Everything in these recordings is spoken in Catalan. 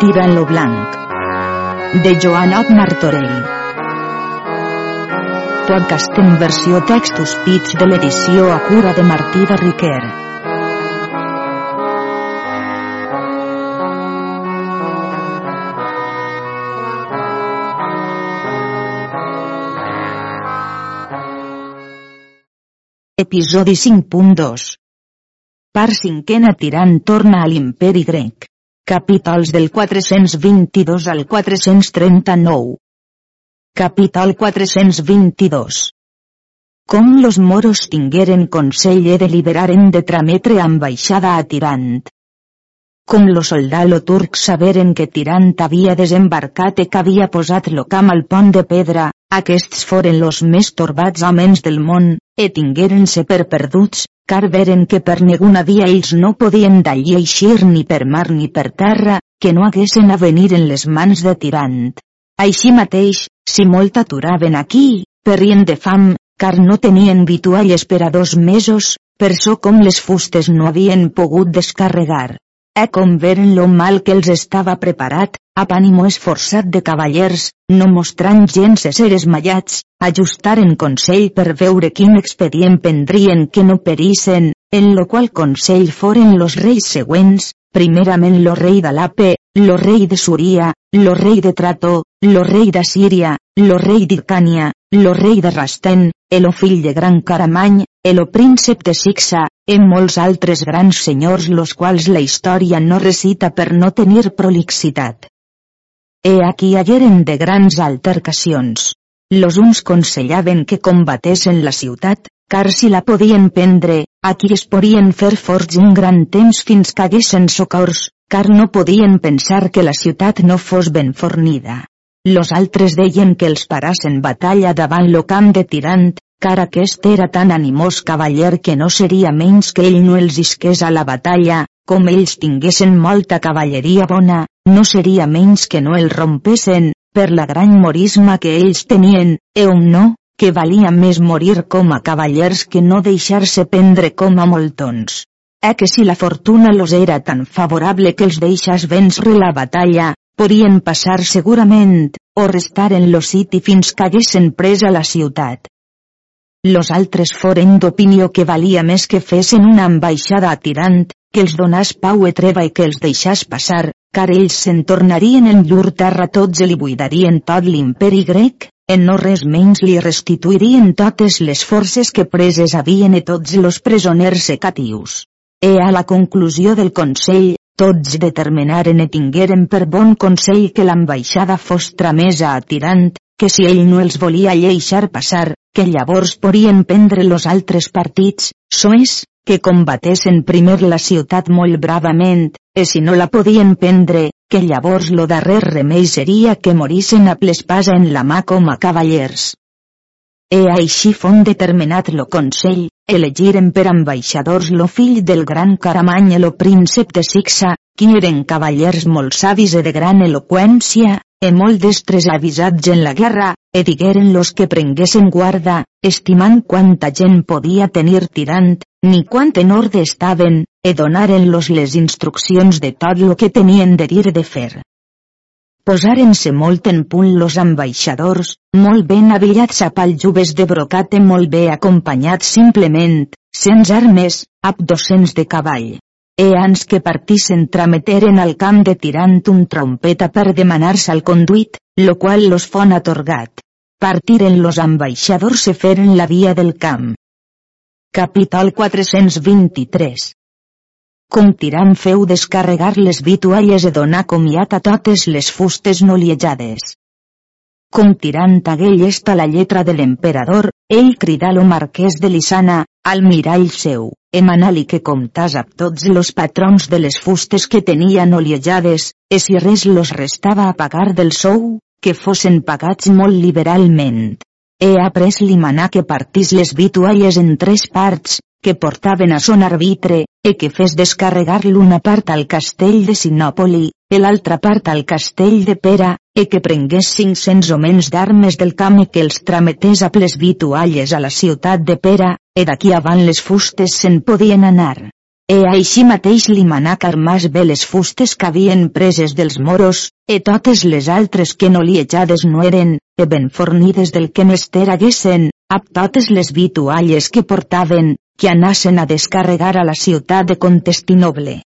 Tira en lo blanc. De Joanot Martorell. Podcast en versió textos pits de l'edició a cura de Martí de Riquer. Episodi 5.2 Part cinquena tirant torna a l'imperi grec. Capítols del 422 al 439. Capítol 422. Com los moros tingueren consell e deliberaren de trametre ambaixada a Tirant. Com lo soldalo turc saberen que Tirant havia desembarcat e que havia posat lo camp al pont de pedra, aquests foren los més torbats homes del món, e tingueren-se per perduts, car veren que per ninguna via ells no podien d'allí eixir ni per mar ni per terra, que no haguessin a venir en les mans de Tirant. Així mateix, si molt aturaven aquí, perrien de fam, car no tenien vitualles per a dos mesos, per so com les fustes no havien pogut descarregar. E com veren lo mal que els estava preparat, Apànimo esforçat de cavallers, no mostrant gens ser esmallats, ajustaren consell per veure quin expedient prendrien que no perissen, en lo qual consell foren los reis següents, primerament lo rei d'Alape, lo rei de Suria, lo rei de Trato, lo rei d'Assíria, lo rei d'Icània, lo rei de Rasten, el fill de gran Caramany, el príncep de Sixa, en molts altres grans senyors los quals la història no recita per no tenir prolixitat. He aquí halleren de grans altercacions. Los uns consellaven que combatessin la ciutat, car si la podien prendre, aquí es podien fer forts un gran temps fins que haguessin socors, car no podien pensar que la ciutat no fos ben fornida. Los altres deien que els parassen batalla davant lo camp de Tirant, car aquest era tan animós cavaller que no seria menys que ell no els isqués a la batalla, com ells tinguessin molta cavalleria bona, no seria menys que no el rompessin, per la gran morisma que ells tenien, e un no, que valia més morir com a cavallers que no deixar-se prendre com a moltons. E que si la fortuna los era tan favorable que els deixas vèncer la batalla, podien passar segurament, o restar en lo siti fins que haguessin presa la ciutat. Los altres foren d'opinió que valia més que fessin una ambaixada a Tirant, que els donàs pau e treva i que els deixàs passar, car ells se'n tornarien en llur terra tots i li buidarien tot l'imperi grec, en no res menys li restituirien totes les forces que preses havien i tots los presoners secatius. E a la conclusió del Consell, tots determinaren e tingueren per bon consell que l'ambaixada fos tramesa a Tirant, que si ell no els volia lleixar passar, que llavors podien prendre los altres partits, soes, que combatessin primer la ciutat molt bravament, e si no la podien prendre, que llavors lo darrer remei seria que morissin a plespasa en la mà com a cavallers. E així fon determinat lo consell, elegiren per ambaixadors lo fill del gran Caramany lo príncep de Sixa, qui eren cavallers molt savis e de gran eloqüència, e molt destres avisats en la guerra, e digueren los que prenguessin guarda, estimant quanta gent podia tenir tirant, ni quant en orde estaven, e donaren-los les instruccions de tot lo que tenien de dir de fer. Posaren-se molt en punt los ambaixadors, molt ben avillats a paljubes de brocat i molt bé acompanyats simplement, sense armes, amb docents de cavall. E ans que partissen trameteren al camp de tirant un trompeta per demanar-se al conduit, lo qual los fon atorgat. Partiren los ambaixadors se feren la via del camp. Capítol 423 Com Tirant feu descarregar les vitualles e donar comiat a totes les fustes noliejades. Com Tirant hagué llesta la lletra de l'emperador, ell cridà lo marquès de Lisana, al mirall seu, emanali que comptàs a tots los patrons de les fustes que tenien oliejades, e si res los restava a pagar del sou, que fossin pagats molt liberalment. He après li manà que partís les vitualles en tres parts, que portaven a son arbitre, e que fes descarregar l'una part al castell de Sinòpoli, e l'altra part al castell de Pera, e que prengués 500 homens d'armes del camp i que els trametés a les vitualles a la ciutat de Pera, e d'aquí avant les fustes se'n podien anar. E així mateix li manà carmàs bé les fustes que havien preses dels moros, e totes les altres que no liejades no eren, e ben fornides del que mester haguessen, ab totes les vitualles que portaven, que anassen a descarregar a la ciutat de Contestinoble.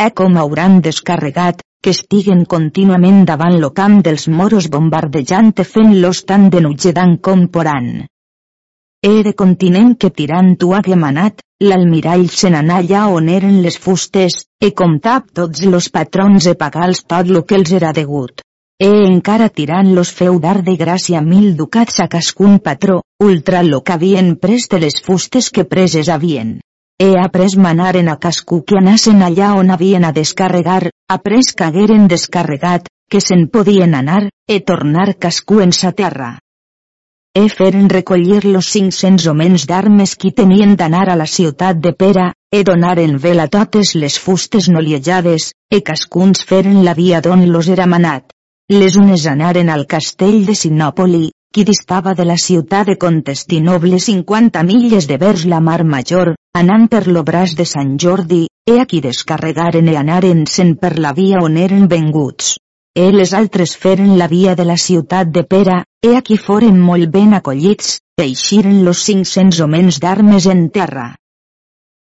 E com hauran descarregat, que estiguen contínuament davant lo camp dels moros bombardejant i fent-los tan denutjadant com poran. Ere continent que tirant tu hagué manat, l'almirall se n'anà allà on eren les fustes, e comptap tots los patrons e pagals tot lo que els era degut. E encara tirant los feu dar de gràcia mil ducats a cascun patró, ultra lo que havien pres de les fustes que preses havien. He après manaren a cascú que anassen allà on havien a descarregar, après que hagueren descarregat, que se'n podien anar, e tornar cascú en sa terra. E feren recollir los 500 homens d'armes qui tenien d'anar a la ciutat de Pera, e donaren vel a totes les fustes noliejades, e cascuns feren la via d'on los era manat. Les unes anaren al castell de Sinòpoli, qui distava de la ciutat de Contestinoble 50 milles de vers la mar major, anant per l'obràs de Sant Jordi, e a qui descarregaren e anaren sen per la via on eren venguts. E les altres feren la via de la ciutat de Pera, e a qui foren molt ben acollits, e eixiren los 500 homens d'armes en terra.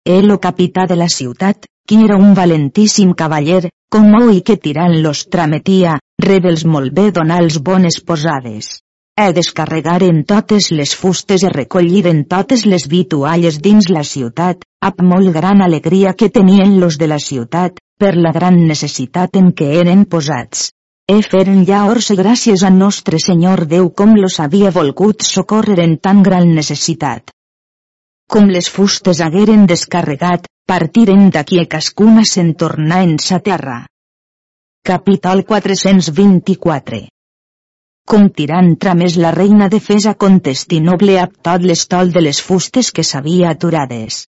E lo capità de la ciutat, qui era un valentíssim cavaller, com oi que tirant los trametia, rebels molt bé donals bones posades e descarregaren totes les fustes i recolliren totes les vitualles dins la ciutat, amb molt gran alegria que tenien los de la ciutat, per la gran necessitat en què eren posats. E feren llaors i gràcies a nostre Senyor Déu com los havia volgut socórrer en tan gran necessitat. Com les fustes hagueren descarregat, partiren d'aquí a cascuna se'n tornar en sa terra. Capítol 424 com tirant tramés la reina de Fesa contestinoble a tot l'estol de les fustes que s'havia aturades.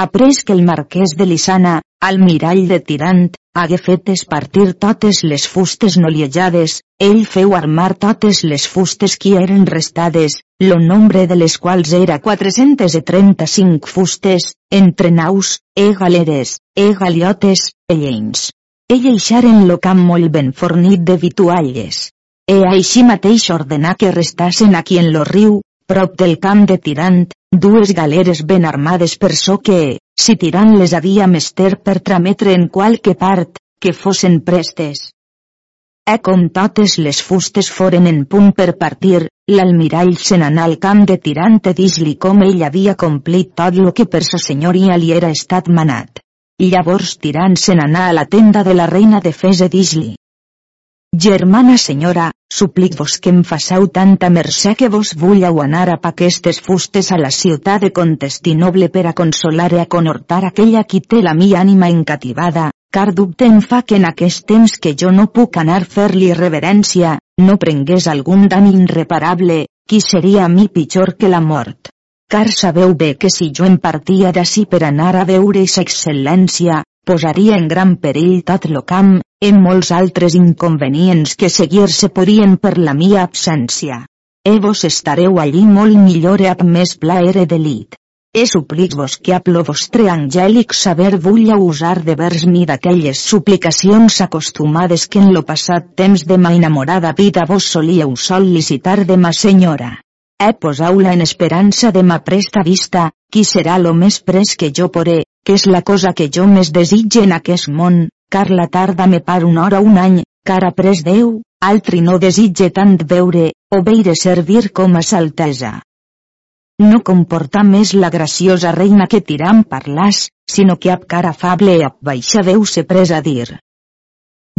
Après que el marquès de Lisana, almirall de Tirant, hagué fet espartir totes les fustes noliejades, ell feu armar totes les fustes qui eren restades, lo nombre de les quals era 435 fustes, entre naus, e galeres, e galiotes, e lleins. Ell eixaren lo camp molt ben fornit de vitualles. E així mateix ordenà que restassen aquí en lo riu, prop del camp de Tirant, dues galeres ben armades per so que, si Tirant les havia mester per trametre en qualque part, que fossin prestes. E com totes les fustes foren en punt per partir, l'almirall se n'anà al camp de Tirant i dis-li com ell havia complit tot lo que per sa senyoria li era estat manat. Llavors Tirant se n'anà a la tenda de la reina de Fes i dis-li. Germana senyora, suplic-vos que em façau tanta mercè que vos vulleu anar a aquestes fustes a la ciutat de Contestinoble per a consolar i a conhortar aquella qui té la mi ànima encativada, car dubte em fa que en aquest temps que jo no puc anar fer-li reverència, no prengués algun dany irreparable, qui seria a mi pitjor que la mort. Car sabeu bé que si jo em partia d'ací per anar a veure sa excel·lència, posaria en gran perill tot lo camp, en molts altres inconvenients que seguir-se podien per la mia absència. E vos estareu allí molt millor e amb més plaer de lit. E suplic-vos que amb lo vostre angèlic saber vulla usar de vers mi d'aquelles suplicacions acostumades que en lo passat temps de ma enamorada vida vos solíeu sol·licitar de ma senyora. E posau-la en esperança de ma presta vista, qui serà lo més pres que jo poré, que és la cosa que jo més desitge en aquest món, car la tarda me par una hora un any, car après Déu, altri no desitge tant veure, o veire servir com a saltesa. No comporta més la graciosa reina que tiram parlàs, sinó que ab cara afable i ab baixa Déu se presa a dir.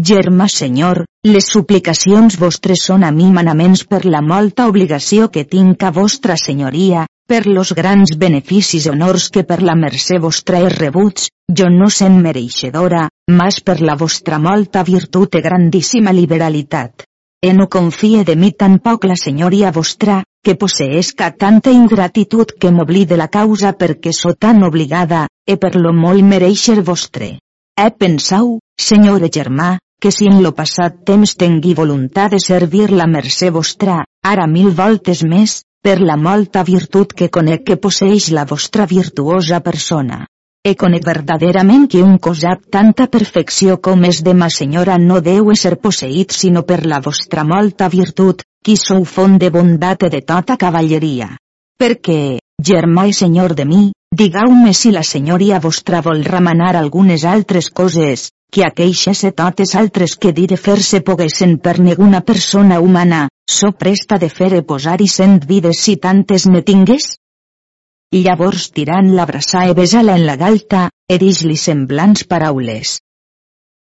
Germà senyor, les suplicacions vostres són a mi manaments per la molta obligació que tinc a vostra senyoria, per los grans beneficis honors que per la mercè vostra he rebuts, jo no sent mereixedora, mas per la vostra molta virtut e grandíssima liberalitat. E no confie de mi tan poc la senyoria vostra, que poseesca tanta ingratitud que m'oblide la causa perquè so tan obligada, e per lo molt mereixer vostre. He pensau, senyore germà, que si en lo passat temps tengui voluntat de servir la mercè vostra, ara mil voltes més, per la molta virtut que conec que posseix la vostra virtuosa persona. e conec verdaderament que un cosat tanta perfecció com és de ma senyora no deu ser posseït sinó per la vostra molta virtut, qui sou font de bondat de tota cavalleria. Perquè, germà i senyor de mi, digueu-me si la senyoria vostra vol remenar algunes altres coses, que aqueixes e totes altres que dir de fer-se poguessin per ninguna persona humana, so presta de fer e posar i cent vides si tantes ne tingues? Llavors tirant l'abraçar e besar-la en la galta, e dix-li semblants paraules.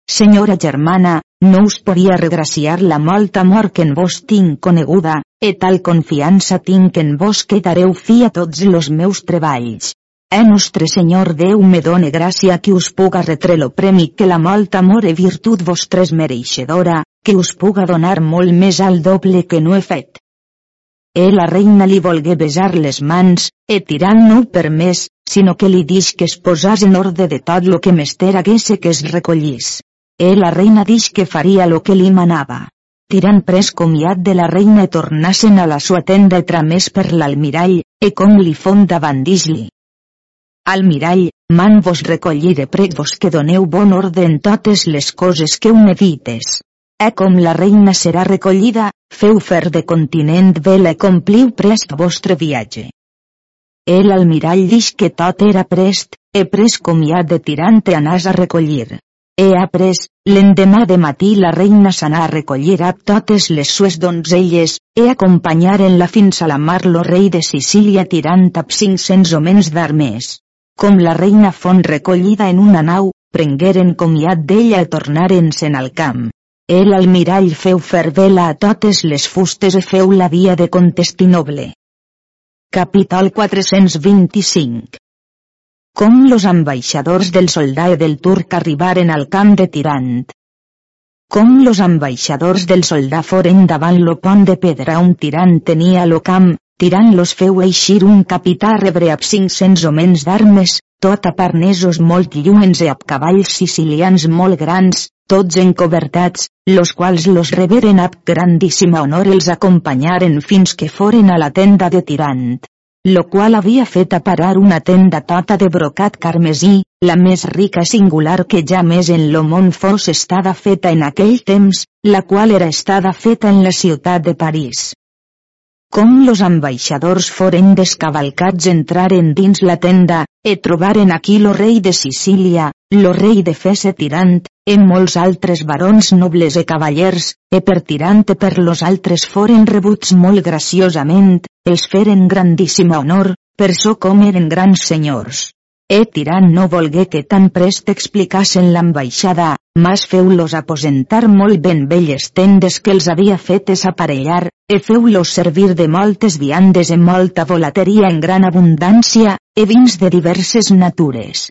Senyora germana, no us podria regraciar la molt amor que en vos tinc coneguda, e tal confiança tinc en vos que dareu fi a tots los meus treballs. E nostre Senyor Déu me done gràcia que us puga retre lo premi que la molt amor e virtut vostres mereixedora, que us puga donar molt més al doble que no he fet. E la reina li volgué besar les mans, e tirant no per més, sinó que li dix que es posàs en ordre de tot lo que mester haguesse que es recollís. E la reina dix que faria lo que li manava. Tirant pres comiat de la reina e tornassen a la sua tenda e tramés per l'almirall, e com li fon davant dix-li Almirall, man vos recolliré prec vos que doneu bon ordre en totes les coses que un edites. E com la reina serà recollida, feu fer de continent vela e compliu prest vostre viatge. El almirall dix que tot era prest, e pres comiat de tirante anàs a recollir. E après, l'endemà de matí la reina s'anà a recollir a totes les sues donzelles, e acompanyaren-la fins a la mar lo rei de Sicília tirant ab 500 homens d'armes com la reina font recollida en una nau, prengueren comiat d'ella i tornaren-se'n al camp. El almirall feu fer vela a totes les fustes i feu la via de Contestinoble. Capítol 425 Com los ambaixadors del soldat i del turc arribaren al camp de Tirant. Com los ambaixadors del soldat foren davant lo pont de pedra on Tirant tenia lo camp, tirant-los feu eixir un capità rebre ab 500 homens d'armes, tot a parnesos molt lluents e ab cavalls sicilians molt grans, tots encobertats, los quals los reberen ab grandíssima honor els acompanyaren fins que foren a la tenda de Tirant lo qual havia fet a parar una tenda tota de brocat carmesí, la més rica singular que ja més en lo món fos estada feta en aquell temps, la qual era estada feta en la ciutat de París. Com los ambaixadors foren descavalcats entraren dins la tenda, e trobaren aquí lo rei de Sicília, lo rei de Fese Tirant, e molts altres barons nobles e cavallers, e per Tirant e per los altres foren rebuts molt graciosament, els feren grandíssima honor, per so com eren grans senyors. E tirant no volgué que tan prest explicassen l'ambaixada, mas feu-los aposentar molt ben belles tendes que els havia fetes aparellar, e feu-los servir de moltes viandes en molta volateria en gran abundància, e vins de diverses natures.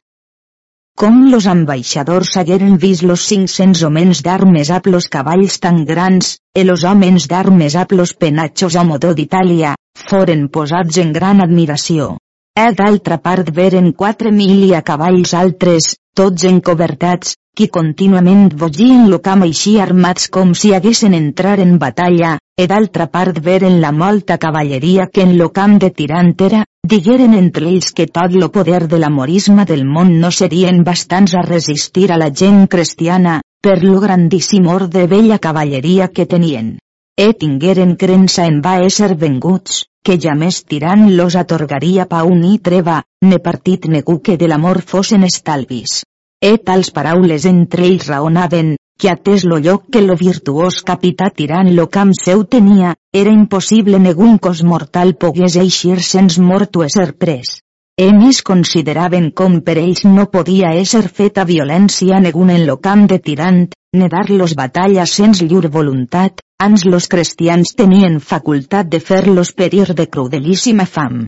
Com los ambaixadors hagueren vist los 500 homens d'armes a los cavalls tan grans, e los homes d'armes a los penachos a modó d'Itàlia, foren posats en gran admiració. E d'altra part veren quatre mil i a cavalls altres, tots encobertats, qui contínuament vogien lo camp així armats com si haguessin entrar en batalla, e d'altra part veren la molta cavalleria que en lo camp de Tirant era, digueren entre ells que tot lo poder de l'amorisme del món no serien bastants a resistir a la gent cristiana, per lo grandíssim or de vella cavalleria que tenien. E tingueren crença en va ésser venguts, que ja més tirant los atorgaria pau ni treva, ne partit negu que de l'amor fosen estalvis. E tals paraules entre ells raonaven, que atès lo lloc que lo virtuós capità tirant lo camp seu tenia, era impossible negun cos mortal pogués eixir sens mort o ser pres. E més consideraven com per ells no podia ésser feta violència negun en lo camp de tirant, ne dar-los batalla sens llur voluntat, ans los cristians tenien facultat de fer-los perir de crudelíssima fam.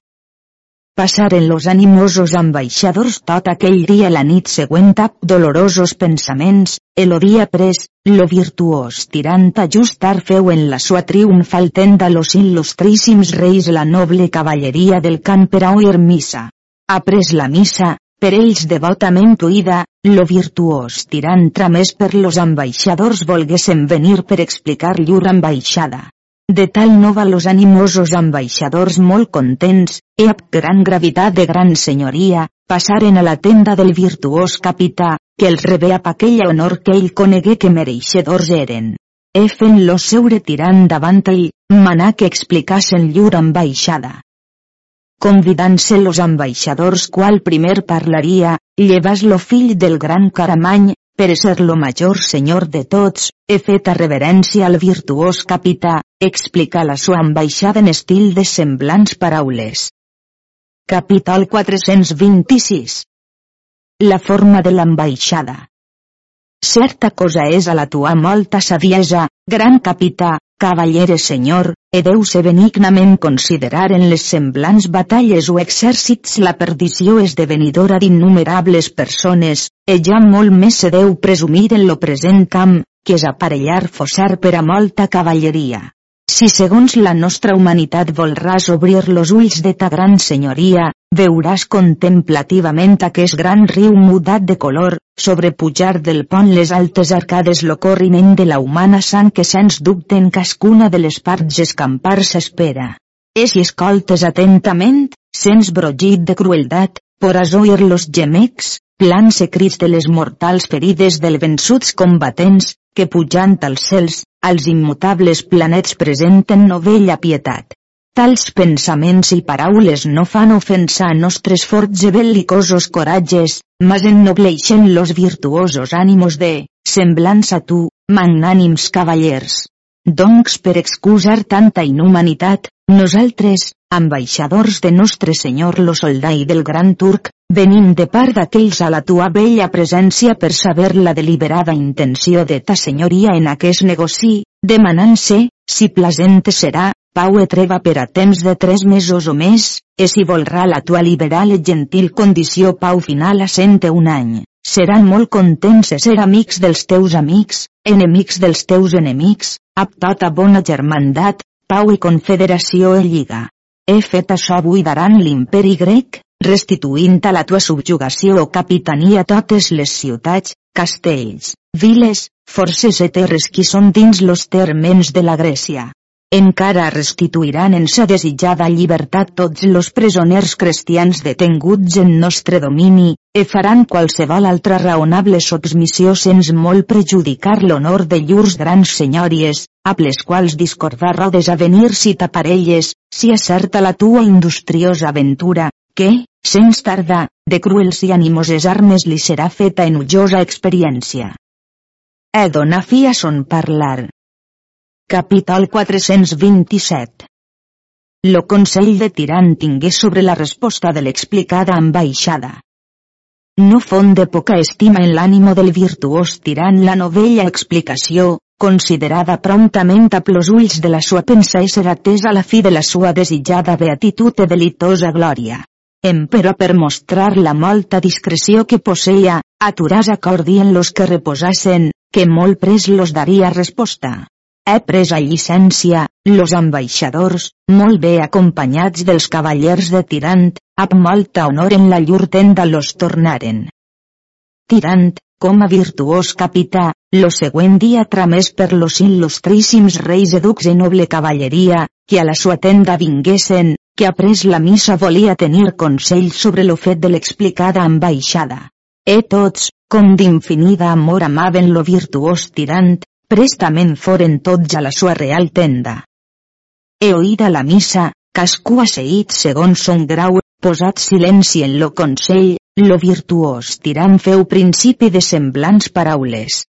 Passaren los animosos ambaixadors tot aquell dia la nit següent ap dolorosos pensaments, el dia pres, lo virtuós tirant ajustar feu en la sua triomfal tenda los il·lustríssims reis la noble cavalleria del camp per a oir missa. Après la missa, per ells devotament oïda, lo virtuós tirant tramés per los ambaixadors volguessin venir per explicar llur ambaixada. De tal nova los animosos ambaixadors molt contents, e amb gran gravitat de gran senyoria, passaren a la tenda del virtuós capità, que els rebé amb aquell honor que ell conegué que mereixedors eren. E fent-los seure tirant davant ell, manà que explicassen llur ambaixada. Convidant-se los ambaixadors qual primer parlaria, llevas lo fill del gran Caramany, per ser lo major senyor de tots, he fet a reverència al virtuós capità, explica la sua ambaixada en estil de semblants paraules. Capital 426 La forma de l'ambaixada Certa cosa és a la tua molta saviesa, gran capità, cavallere senyor, e deu-se benignament considerar en les semblants batalles o exèrcits la perdició esdevenidora d'innumerables persones, e ja molt més se deu presumir en lo present camp, que és aparellar fossar per a molta cavalleria. Si segons la nostra humanitat volràs obrir los ulls de ta gran senyoria, veuràs contemplativament aquest gran riu mudat de color, sobrepujar del pont les altes arcades lo corriment de la humana sang que sens dubte en cascuna de les parts escampar s'espera. És i escoltes atentament, sens brogit de crueldat, podràs oir los gemecs, plans crits de les mortals ferides del vençuts combatents, que pujant als cels, als immutables planets presenten novella pietat. Tals pensaments i paraules no fan ofensa a nostres forts i bel·licosos coratges, mas ennobleixen los virtuosos ànimos de, semblants a tu, magnànims cavallers. Doncs per excusar tanta inhumanitat, nosaltres, ambaixadors de nostre senyor lo soldai del gran turc, venim de part d'aquells a la tua bella presència per saber la deliberada intenció de ta senyoria en aquest negoci, demanant-se, si placente serà, pau e treva per a temps de tres mesos o més, e si volrà la tua liberal i gentil condició pau final a cent un any, seran molt contents de ser amics dels teus amics, enemics dels teus enemics, amb tota bona germandat, pau i confederació e lliga. He fet això buidaran l'imperi grec, restituint a la tua subjugació o capitania totes les ciutats, castells, viles, forces e terres qui són dins los termens de la Grècia. Encara restituiran en sa desitjada llibertat tots los presoners cristians detenguts en nostre domini, e faran qualsevol altra raonable submissió sens molt prejudicar l'honor de llurs grans senyories, amb les quals discordar rodes a venir si t'aparelles, si acerta la tua industriosa aventura, que, sens tarda, de cruels i animoses armes li serà feta enullosa experiència. E dona fi a son parlar. Capital 427 Lo Consell de Tirant tingué sobre la resposta de l'explicada ambaixada. No fon de poca estima en l'ànimo del virtuós tirant la novella explicació, considerada promptament a plos ulls de la sua pensa ser atesa a la fi de la sua desitjada beatitud e delitosa glòria. Empero per mostrar la molta discreció que posseia, aturàs acordien los que reposassen, que molt pres los daria resposta he pres a llicència, los ambaixadors, molt bé acompanyats dels cavallers de Tirant, amb molta honor en la llur tenda los tornaren. Tirant, com a virtuós capità, lo següent dia tramés per los il·lustríssims reis educs i noble cavalleria, que a la sua tenda vinguessin, que après la missa volia tenir consell sobre lo fet de l'explicada ambaixada. E tots, com d'infinida amor amaven lo virtuós tirant, prestament foren tots a la sua real tenda. He oïda la missa, cascú asseït segons son grau, posat silenci en lo consell, lo virtuós tirant feu principi de semblants paraules.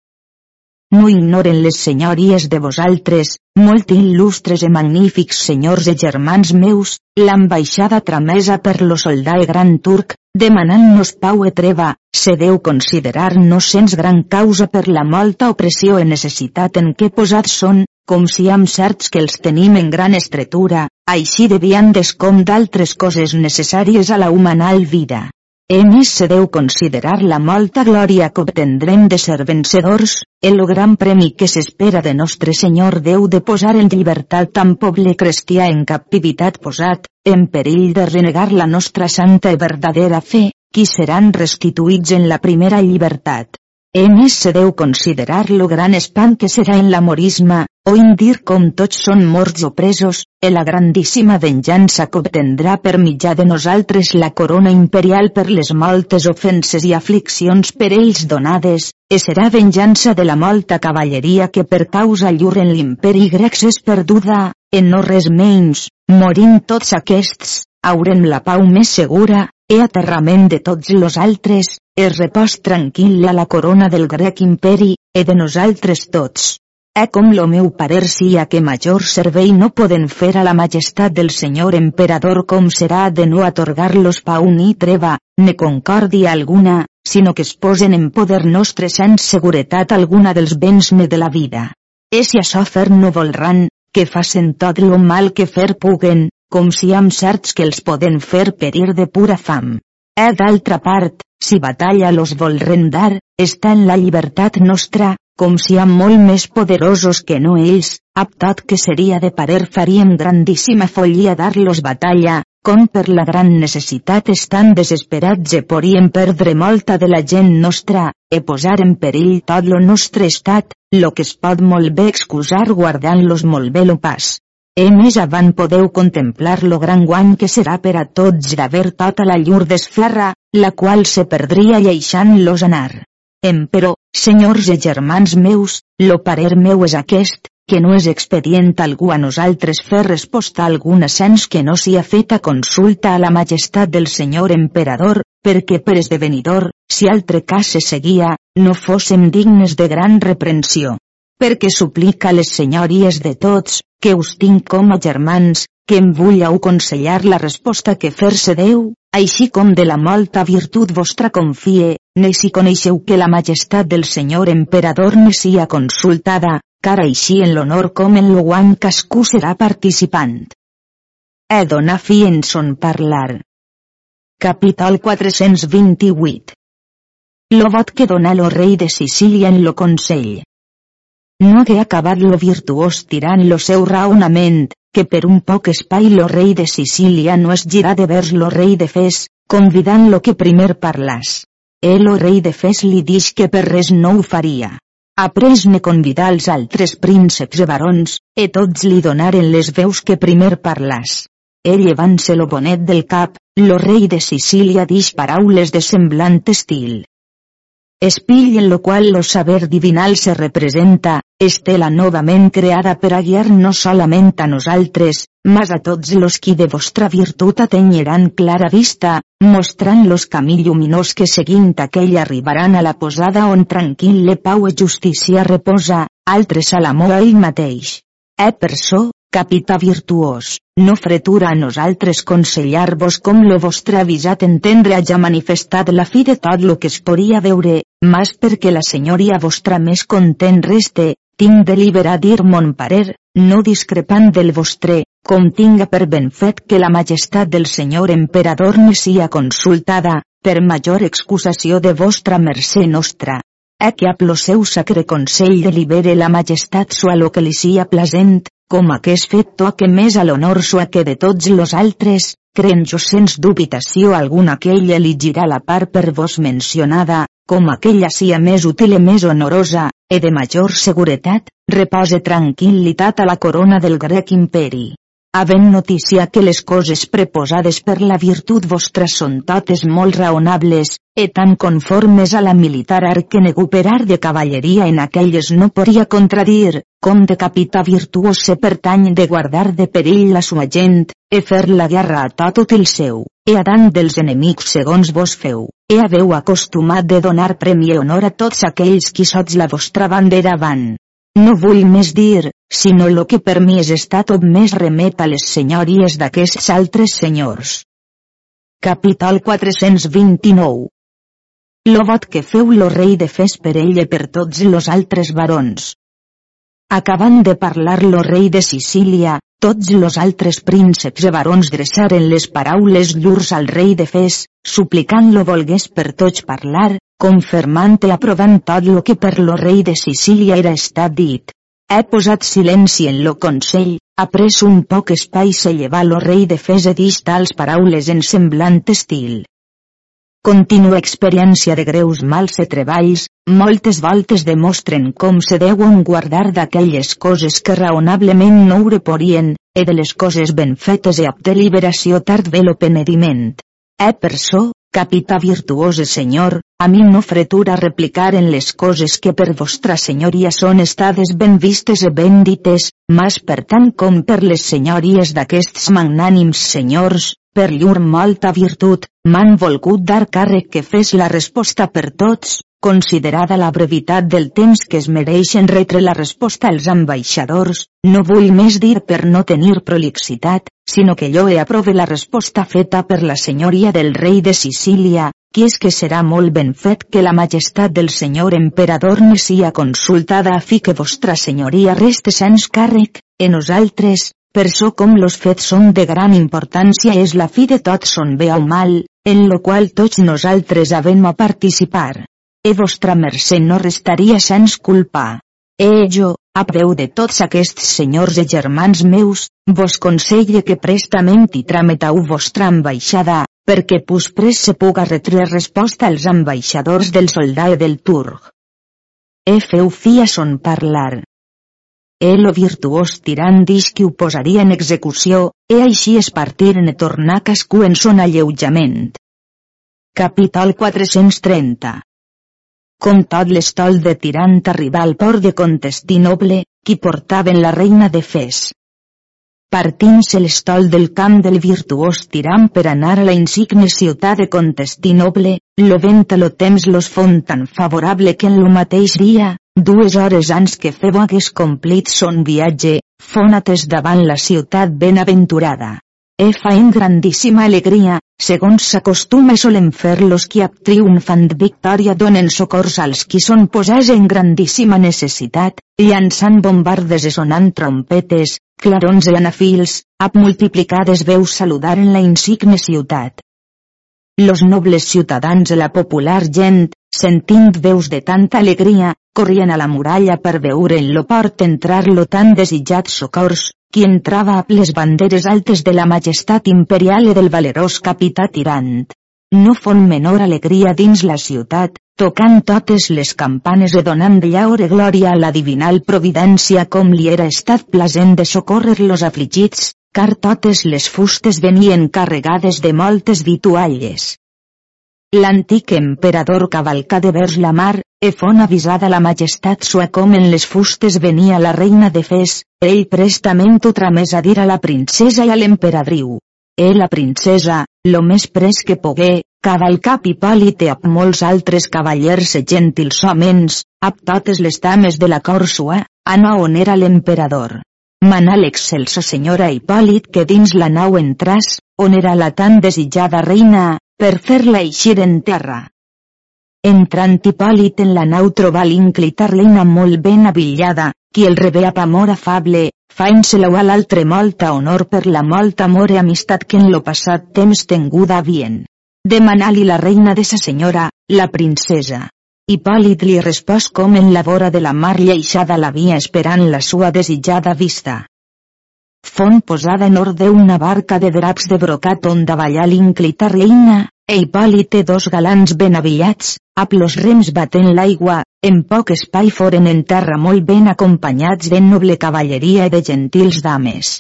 No ignoren les senyories de vosaltres, molt il·lustres e magnífics senyors e germans meus, l'ambaixada tramesa per lo soldat gran turc, demanant-nos pau e treva, se deu considerar no sens gran causa per la molta opressió e necessitat en què posats són, com si amb certs que els tenim en gran estretura, així devien descom d'altres coses necessàries a la humanal vida. Emis se deu considerar la molta glòria que obtendrem de ser vencedors, el gran premi que s'espera de nostre Senyor Déu de posar en llibertat tan poble cristià en captivitat posat, en perill de renegar la nostra santa i verdadera fe, qui seran restituïts en la primera llibertat. Emis se deu considerar lo gran espant que serà en l'amorisme, o indir com tots són morts o presos, e la grandíssima venjança que obtendrà per mitjà de nosaltres la corona imperial per les moltes ofenses i afliccions per ells donades, e serà venjança de la molta cavalleria que per causa llur en l'imperi grecs és perduda, en no res menys, morint tots aquests, haurem la pau més segura, e aterrament de tots los altres, e repòs tranquil a la corona del grec imperi, e de nosaltres tots. E com lo meu parer sia que major servei no poden fer a la majestat del senyor emperador com serà de no atorgar-los pau ni treva, ne concòrdia alguna, sinó que es posen en poder nostre sense seguretat alguna dels béns ne de la vida. E si això fer no volran, que facen tot lo mal que fer puguen, com si amb certs que els poden fer perir de pura fam. E d'altra part, si batalla los volren dar, està en la llibertat nostra, com si amb molt més poderosos que no ells, aptat que seria de parer faríem grandíssima follia dar-los batalla, com per la gran necessitat estan desesperats e podríem perdre molta de la gent nostra, e posar en perill tot lo nostre estat, lo que es pot molt bé excusar guardant-los molt bé lo pas. E més avant podeu contemplar lo gran guany que serà per a tots d'haver tota la llur d'esferra, la qual se perdria lleixant-los anar. Emperò, senyors i germans meus, lo parer meu és aquest, que no és expedient algú a nosaltres fer resposta alguna sens que no sia feta consulta a la majestat del senyor emperador, perquè per esdevenidor, si altre cas se seguia, no fóssem dignes de gran reprensió. Perquè suplica les senyories de tots, que us tinc com a germans, que em vull aconsellar la resposta que fer-se Déu, així com de la molta virtut vostra confie, ne si coneixeu que la majestat del senyor emperador ne sia consultada, car així en l'honor com en lo guany cascú serà participant. He donar fi en son parlar. Capítol 428 Lo vot que dona lo rei de Sicília en lo consell. No hagué acabat lo virtuós tirant lo seu raonament, que per un poc espai lo rei de Sicília no es girà de vers lo rei de Fes, convidant-lo que primer parlàs. El o rei de Fes li dix que per res no ho faria. Après ne convidar als altres prínceps i barons, e tots li donaren les veus que primer parlàs. Ell llevant-se lo bonet del cap, lo rei de Sicília dix paraules de semblant estil. Espill en lo cual lo saber divinal se representa, estela novament creada per a guiar no solament a nosaltres, mas a tots los qui de vostra virtut atenyeran clara vista, mostrant los camí lluminós que seguint aquell arribaran a la posada on tranquil·le pau i justícia reposa, altres a l'amor ell mateix. E per so, capità virtuós, no fretura a nosaltres consellar-vos com lo vostre avisat entendre haja manifestat la fi de tot lo que es podria veure, mas perquè la senyoria vostra més content reste, tinc deliberar dir mon parer, no discrepant del vostre, com tinga per ben fet que la majestat del senyor emperador ne sia consultada, per major excusació de vostra mercè nostra. E que a seu sacre consell delibere la majestat sua lo que li sia plasent, com aquest fet toque més a l'honor sua que de tots los altres, creen jo sens dubitació alguna que ell eligirà la part per vos mencionada, com aquella sia més útil i més honorosa, e de major seguretat, repose tranquil·litat a la corona del grec imperi havent notícia que les coses preposades per la virtut vostra són totes molt raonables, e tan conformes a la militar art que negu per art de cavalleria en aquelles no podria contradir, com de capità virtuós se pertany de guardar de perill la sua gent, e fer la guerra a tot útil seu, e a dan dels enemics segons vos feu, e haveu acostumat de donar premi i honor a tots aquells qui sots la vostra bandera van, no vull més dir, sinó lo que per mi és estar tot més remet a les senyories d'aquests altres senyors. Capítol 429 Lo vot que feu lo rei de fes per ell i per tots los altres barons. Acabant de parlar lo rei de Sicília, tots los altres prínceps i barons dreçaren les paraules llurs al rei de Fes, suplicant-lo volgués per tots parlar, confirmant i aprovant tot lo que per lo rei de Sicília era estat dit. He posat silenci en lo consell, ha pres un poc espai se llevar lo rei de Fes a dir tals paraules en semblant estil. Continua experiència de greus mals i treballs, moltes voltes demostren com se deuen guardar d'aquelles coses que raonablement no ho reporien, e de les coses ben fetes e ab deliberació tard ve lo penediment. E per so, Capità virtuose senyor, a mi no fretura replicar en les coses que per vostra senyoria són estades ben vistes e ben dites, mas per tant com per les senyories d'aquests magnànims senyors, per llur molta virtut, m'han volgut dar càrrec que fes la resposta per tots, Considerada la brevitat del temps que es mereixen retre la resposta als ambaixadors, no vull més dir per no tenir prolixitat, sinó que jo he aprove la resposta feta per la senyoria del rei de Sicília, qui és que serà molt ben fet que la majestat del senyor emperador ne sia consultada a fi que vostra senyoria reste sens càrrec, en nosaltres, per so com los fets són de gran importància és la fi de tot son bé o mal, en lo qual tots nosaltres havem a participar e vostra mercè no restaria sens culpa. E jo, a preu de tots aquests senyors i germans meus, vos conselle que prestament i trametau vostra ambaixada, perquè pus pres se puga retre resposta als ambaixadors del soldat del Turg. E feu fi a son parlar. E lo virtuós tirant dix que ho posaria en execució, e així es partiren e tornar cascú en son alleujament. Capital 430 com tot l'estol de tirant arribar al port de Contestinoble, qui portaven la reina de Fes. Partint-se l'estol del camp del virtuós tirant per anar a la insigne ciutat de Contestinoble, lo vent a lo temps los fon tan favorable que en lo mateix dia, dues hores ans que feu hagués complit son viatge, fónates davant la ciutat ben aventurada. E fa en grandíssima alegria, segons s'acostuma solen fer los qui ab triomfant victòria donen socors als qui són posats en grandíssima necessitat, llançant bombardes i sonant trompetes, clarons i anafils, ab multiplicades veus saludar en la insigne ciutat. Los nobles ciutadans de la popular gent, sentint veus de tanta alegria, corrien a la muralla per veure en lo port entrar lo tan desitjat socors, qui entrava a les banderes altes de la majestat imperial i del valerós capità tirant. No fon menor alegria dins la ciutat, tocant totes les campanes i donant llaure glòria a la divinal providència com li era estat plasent de socórrer los afligits, car totes les fustes venien carregades de moltes vitualles. L'antic emperador cavalcà de vers la mar, e fon avisada la majestat sua com en les fustes venia la reina de Fes, ell prestament ho tramés a dir a la princesa i a l'emperadriu. E la princesa, lo més pres que pogué, cavalcà Hipòlite amb molts altres cavallers e gentils homens, amb totes les dames de la cor sua, anar on era l'emperador. Manà l'excelsa senyora Hipòlit que dins la nau entràs, on era la tan desitjada reina, per fer-la eixir en terra. Entrant Hipòlit en la nau trobà l'inclita reina molt ben avillada, qui el rebé amb amor afable, faint-se-lo a l'altre molta honor per la molta amor i amistat que en lo passat temps tenguda havien. Demanà-li la reina de sa senyora, la princesa. Hipòlit li respòs com en la vora de la mar lleixada l'havia esperant la sua desitjada vista. Font posada en orde una barca de draps de brocat on davallà l'inclita reina, e Hipòlit té dos galants ben avillats, amb los rems batent l'aigua, en poc espai foren en terra molt ben acompanyats de noble cavalleria i de gentils dames.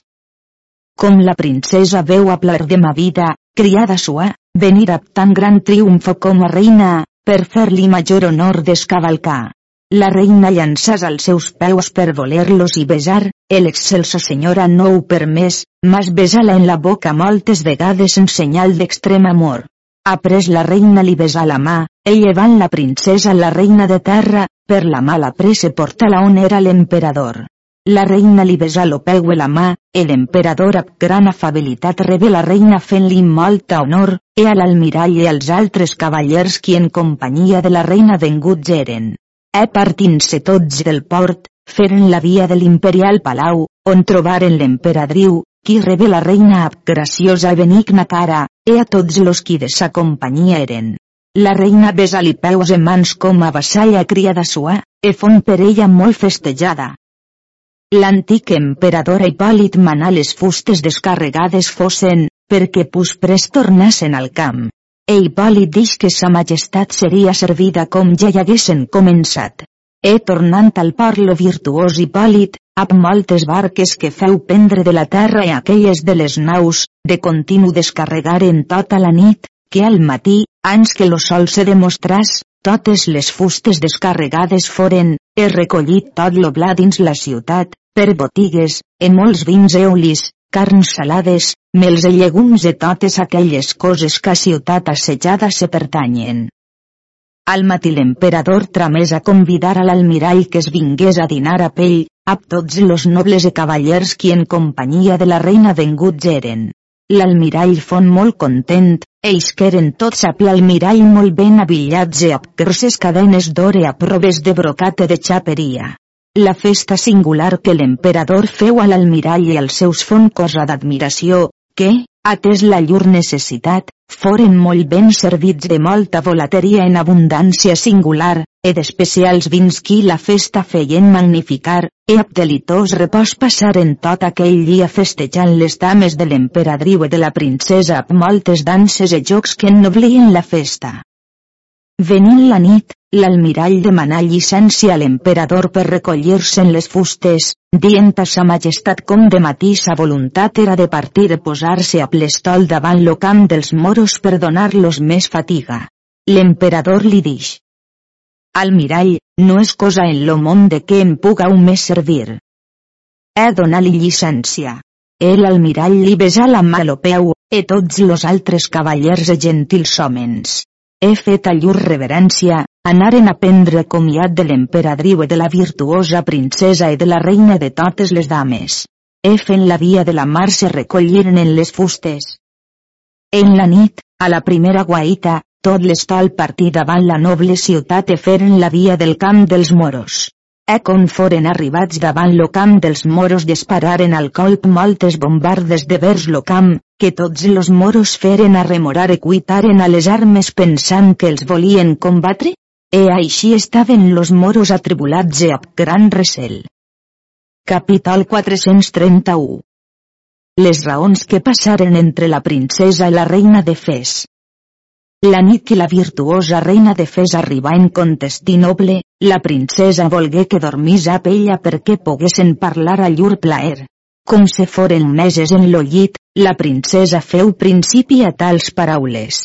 Com la princesa veu a plar de ma vida, criada sua, venir amb tan gran triomfo com a reina, per fer-li major honor d'escavalcar. La reina llançàs als seus peus per voler-los i besar, el excelsa senyora no ho permès, mas besar-la en la boca moltes vegades en senyal d'extrem amor. Après la reina li besà la mà, e llevant la princesa la reina de terra, per la mala pressa porta-la on era l'emperador. La reina li besà lo peu la mà, l'emperador amb gran afabilitat rebé la reina fent-li molta honor, e a l'almirall i als altres cavallers qui en companyia de la reina venguts eren. E partint-se tots del port, feren la via de l'imperial palau, on trobaren l'emperadriu, qui rebé la reina ab graciosa i benigna cara, e a tots los qui de sa companyia eren. La reina besa-li peus en mans com a vassalla criada sua, e fon per ella molt festejada. L'antic emperador Hipòlit manà les fustes descarregades fossen, perquè pus pres tornassen al camp. e Hipòlit dix que sa majestat seria servida com ja hi haguessin començat. E tornant al parlo virtuós Hipòlit, amb moltes barques que feu prendre de la terra i aquelles de les naus, de continu descarregaren tota la nit, que al matí, ans que lo sol se demostràs, totes les fustes descarregades foren, he recollit tot lo bla dins la ciutat, per botigues, en molts vins eolis, carns salades, mels i llegums de totes aquelles coses que a ciutat assetjada se pertanyen. Al matí l'emperador tramés a convidar a l'almirall que es vingués a dinar a pell, a tots los nobles i cavallers qui en companyia de la reina venguts eren. L'almirall fon molt content, ells que eren tots a almirall molt ben avillats i amb grosses cadenes d'or i a proves de brocate de xaperia. La festa singular que l'emperador feu a l'almirall i als seus fon cosa d'admiració, que, atès la llur necessitat, foren molt ben servits de molta volateria en abundància singular, e d'especials vins qui la festa feien magnificar, e ab delitós repòs passaren tot aquell dia festejant les dames de l'emperadriu i de la princesa amb moltes danses i jocs que ennoblien la festa. Venint la nit, l'almirall demanà llicència a l'emperador per recollir-se'n les fustes, dient a sa majestat com de matí sa voluntat era de partir i posar-se a plestol davant lo camp dels moros per donar-los més fatiga. L'emperador li dix. Almirall, no és cosa en lo món de què em puga un més servir. He donat-li llicència. El almirall li besà la mà lo peu, e tots los altres cavallers e gentils homens he fet a llur reverència, anaren a prendre comiat de l'emperadriu i de la virtuosa princesa i de la reina de totes les dames. He fent la via de la mar se recolliren en les fustes. En la nit, a la primera guaita, tot l'estol partí davant la noble ciutat e feren la via del camp dels moros. E con foren arribats davant lo camp dels moros dispararen al colp moltes bombardes de vers lo camp, que tots los moros feren a remorar e cuitaren a les armes pensant que els volien combatre? E així estaven los moros atribulats e amb gran recel. Capítol 431 Les raons que passaren entre la princesa i la reina de Fes la nit que la virtuosa reina de Fes arribà en Contestinoble, la princesa volgué que dormís a ella perquè poguessin parlar a llur plaer. Com se foren meses en lo llit, la princesa feu principi a tals paraules.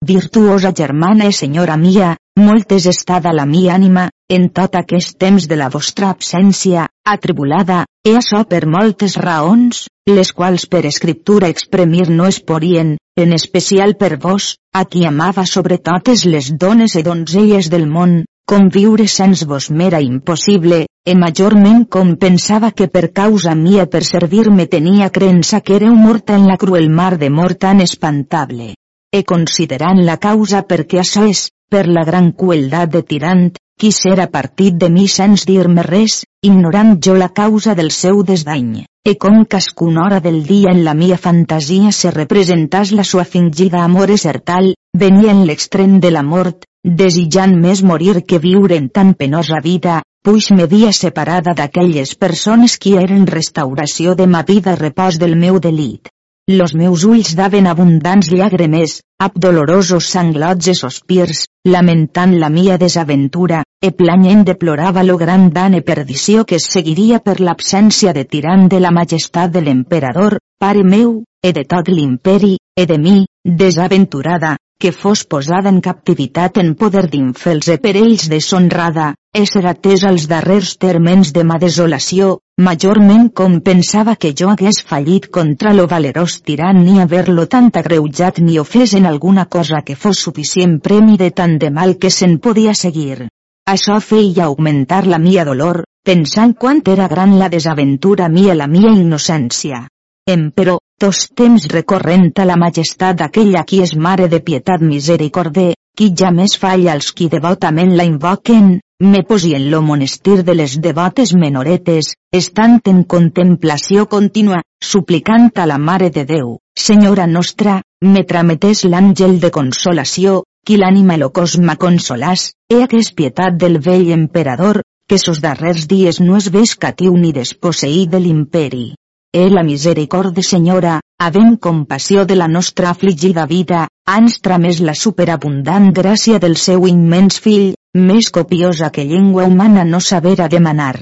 Virtuosa germana i senyora mia, molt és estada la mi ànima, en tot aquest temps de la vostra absència, atribulada, e açò per moltes raons, les quals per escriptura exprimir no es podien, en especial per vos, a qui amava sobre totes les dones i donzelles del món, com viure sens vos m'era impossible, e majorment com pensava que per causa mia per servir-me tenia creença que era morta en la cruel mar de mort tan espantable. E considerant la causa perquè això és, per la gran crueldat de tirant, qui serà partit de mi sens dir-me res, ignorant jo la causa del seu desdany, e com cascuna hora del dia en la mia fantasia se representàs la sua fingida amor esertal, venia en l'extrem de la mort, desitjant més morir que viure en tan penosa vida, puix me dia separada d'aquelles persones qui eren restauració de ma vida repòs del meu delit. Los meus ulls daven abundants llàgrimes, ab dolorosos sanglots e sospirs, lamentant la mia desaventura, e planyent deplorava lo gran dan e perdició que seguiria per l'absència de tirant de la majestat de l'emperador, pare meu, e de tot l'imperi, e de mi, desaventurada, que fos posada en captivitat en poder d'infels e per ells deshonrada, ésser atès als darrers termens de ma desolació, majorment com pensava que jo hagués fallit contra lo valerós tirant ni haver-lo tant agreujat ni ofès en alguna cosa que fos suficient premi de tant de mal que se'n podia seguir. Això feia augmentar la mia dolor, pensant quant era gran la desaventura mia la mia innocència. Emperò, tos temps recorrent a la majestat d'aquella qui és mare de pietat misericorde, qui ja més falla als qui devotament la invoquen, me posi en lo monestir de les devotes menoretes, estant en contemplació contínua, suplicant a la Mare de Déu, Senyora nostra, me trametés l'àngel de consolació, qui l'ànima lo cosma consolàs, he hagués pietat del vell emperador, que sos darrers dies no es catiu ni desposseït de l'imperi. E la misericorde senyora, Havent compassió de la nostra afligida vida, ans tramés la superabundant gràcia del seu immens fill, més copiosa que llengua humana no sabera demanar.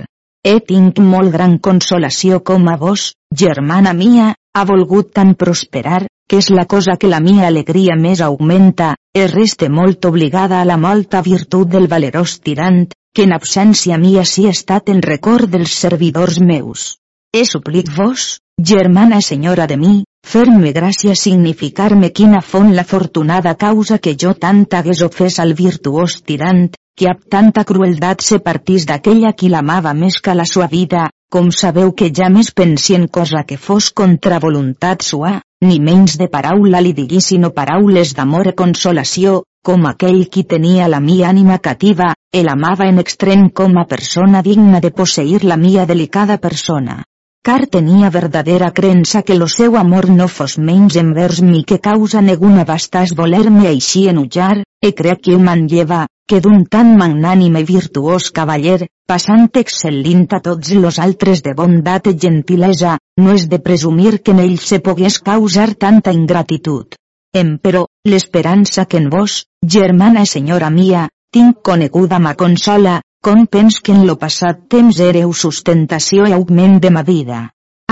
He tinc molt gran consolació com a vos, germana mia, ha volgut tan prosperar, que és la cosa que la mia alegria més augmenta, e reste molt obligada a la molta virtut del valerós tirant, que en absència mia sí estat en record dels servidors meus. He suplic vos, germana senyora de mi, fer-me gràcia significar-me quina font la fortunada causa que jo tant hagués ofès al virtuós tirant, que amb tanta crueldat se partís d'aquella qui l'amava més que la sua vida, com sabeu que ja més pensi en cosa que fos contra voluntat sua, ni menys de paraula li digui sinó paraules d'amor i consolació, com aquell qui tenia la mia ànima cativa, el amava en extrem com a persona digna de posseir la mia delicada persona car tenia verdadera crença que lo seu amor no fos menys envers mi que causa neguna bastàs voler-me així enujar, e crec que manlleva, que d'un tan magnànime virtuós cavaller, passant excel·lint a tots los altres de bondat i gentilesa, no és de presumir que en ell se pogués causar tanta ingratitud. Emperò, l'esperança que en vos, germana i senyora mia, tinc coneguda ma consola, com pens que en lo passat temps éreu sustentació i augment de ma vida.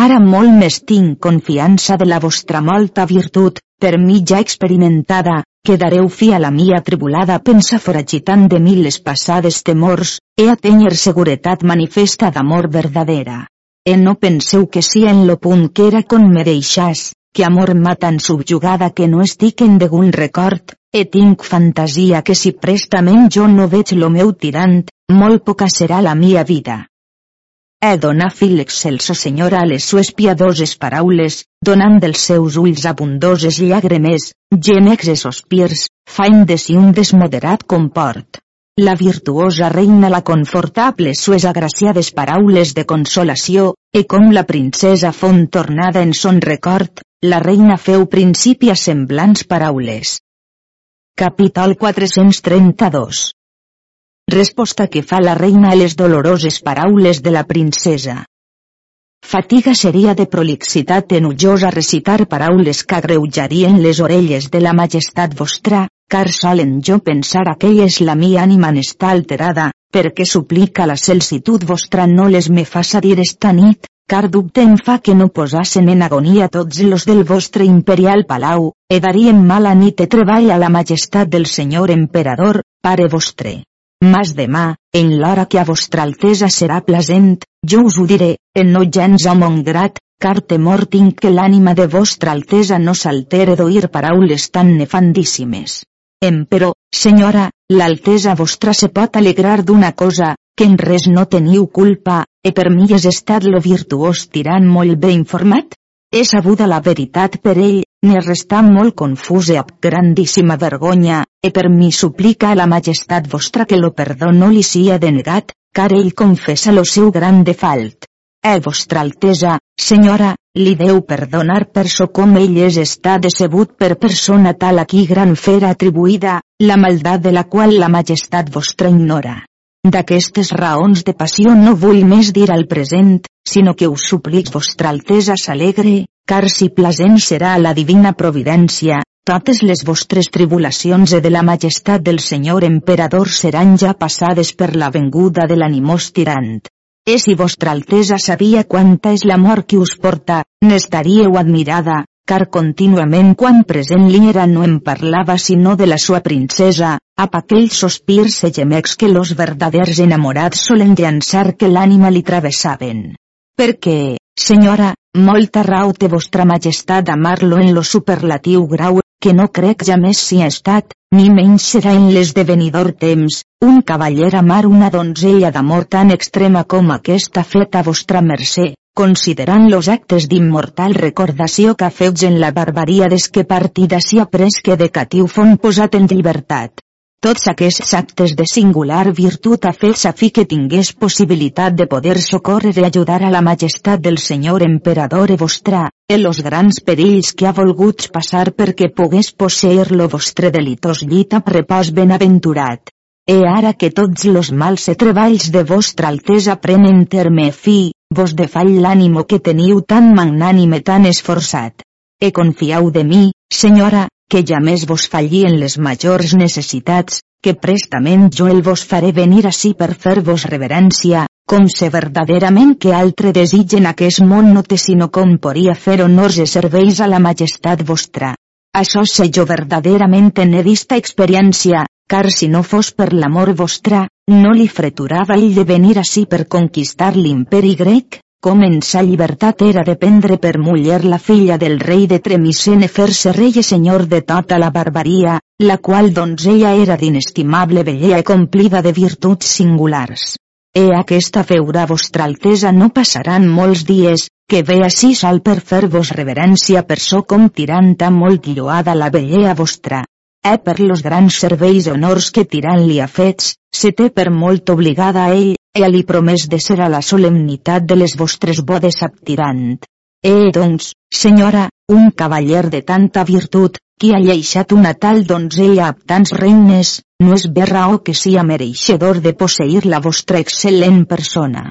Ara molt més tinc confiança de la vostra molta virtut, per mi ja experimentada, que dareu fi a la mia tribulada pensa foragitant de mi les passades temors, e a tenyer seguretat manifesta d'amor verdadera. E no penseu que si en lo punt que era con me deixàs, que amor m'ha tan subjugada que no estic en degun record, e tinc fantasia que si prestament jo no veig lo meu tirant, molt poca serà la mia vida. He donat fil excelso senyora a les sues piadoses paraules, donant dels seus ulls abundoses llàgrimes, gemecs e sospirs, faint de si un desmoderat comport. La virtuosa reina la confortable sues agraciades paraules de consolació, e com la princesa font tornada en son record, la reina feu principi a semblants paraules. Capítol 432 Resposta que fa la reina a les doloroses paraules de la princesa. Fatiga seria de prolixitat enujosa recitar paraules que agreujarien les orelles de la majestat vostra, car solen jo pensar aquella és la mi ànima n'està alterada, perquè suplica la celsitud vostra no les me faça dir esta nit, car dubte em fa que no posassen en agonia tots los del vostre imperial palau, e darien mala nit e treball a la majestat del senyor emperador, pare vostre. Mas demà, en l'hora que a vostra altesa serà plasent, jo us ho diré, en no gens home grat, car temor tinc que l'ànima de vostra altesa no s'altere d'oir paraules tan nefandíssimes. Emperò, senyora, l'altesa vostra se pot alegrar d'una cosa, que en res no teniu culpa, e per mi és estat lo virtuós tirant molt bé informat? He sabuda la veritat per ell, ne restà molt confuse amb grandíssima vergonya, e per mi suplica a la majestat vostra que lo perdó no li sia denegat, car ell confessa lo seu gran defalt. Eh vostra altesa, senyora, li deu perdonar per so com ell és està decebut per persona tal a qui gran fera atribuïda, la maldat de la qual la majestat vostra ignora. D'aquestes raons de passió no vull més dir al present, sinó que us suplic vostra altesa s'alegre, car si plasent serà la divina providència, totes les vostres tribulacions e de la majestat del Senyor emperador seran ja passades per la venguda de l'animós tirant. E si vostra altesa sabia quanta és l'amor que us porta, n'estaríeu admirada, car contínuament quan present li era no em parlava sinó de la sua princesa, ap aquells sospirs e gemecs que los verdaders enamorats solen llançar que l'ànima li travessaven. Perquè, senyora, molta raó té vostra majestat amar-lo en lo superlatiu grau, que no crec ja més si ha estat, ni menys serà en l'esdevenidor temps, un cavaller amar una donzella d'amor tan extrema com aquesta feta vostra mercè, considerant los actes d'immortal recordació que feu en la barbaria des que partida si après que de catiu fon posat en llibertat. Tots aquests actes de singular virtut ha fet sa fi que tingués possibilitat de poder socórrer i ajudar a la majestat del senyor emperador e vostra, en los grans perills que ha volgut passar perquè pogués posseir lo vostre delitós llit a repòs benaventurat. E ara que tots los mals e treballs de vostra altesa prenen terme fi, vos defall l'ànimo que teniu tan magnànime tan esforçat. e confiau de mi, senyora, que ja més vos falli en les majors necessitats, que prestament jo el vos faré venir ací per fer-vos reverència, com se verdaderament que altre desig en aquest món no té sinó com poria fer honors i serveis a la majestat vostra. Això sé jo verdaderament en dista experiència, car si no fos per l'amor vostra, no li freturava ell de venir ací per conquistar l'imperi grec, com en sa llibertat era de prendre per muller la filla del rei de Tremicene fer-se rei i senyor de tota la barbaria, la qual donzella era d'inestimable bellea i complida de virtuts singulars. E aquesta feura vostra altesa no passaran molts dies, que ve així sol per fer-vos reverència per so com tiranta molt lloada la bellea vostra. E per los grans serveis honors que tirant li ha fets, se té per molt obligada a ell, e li promès de ser a la solemnitat de les vostres bodes aptirant. Eh doncs, senyora, un cavaller de tanta virtut, qui ha lleixat una tal donzella amb tants regnes, no és bé raó que sia mereixedor de posseir la vostra excel·lent persona.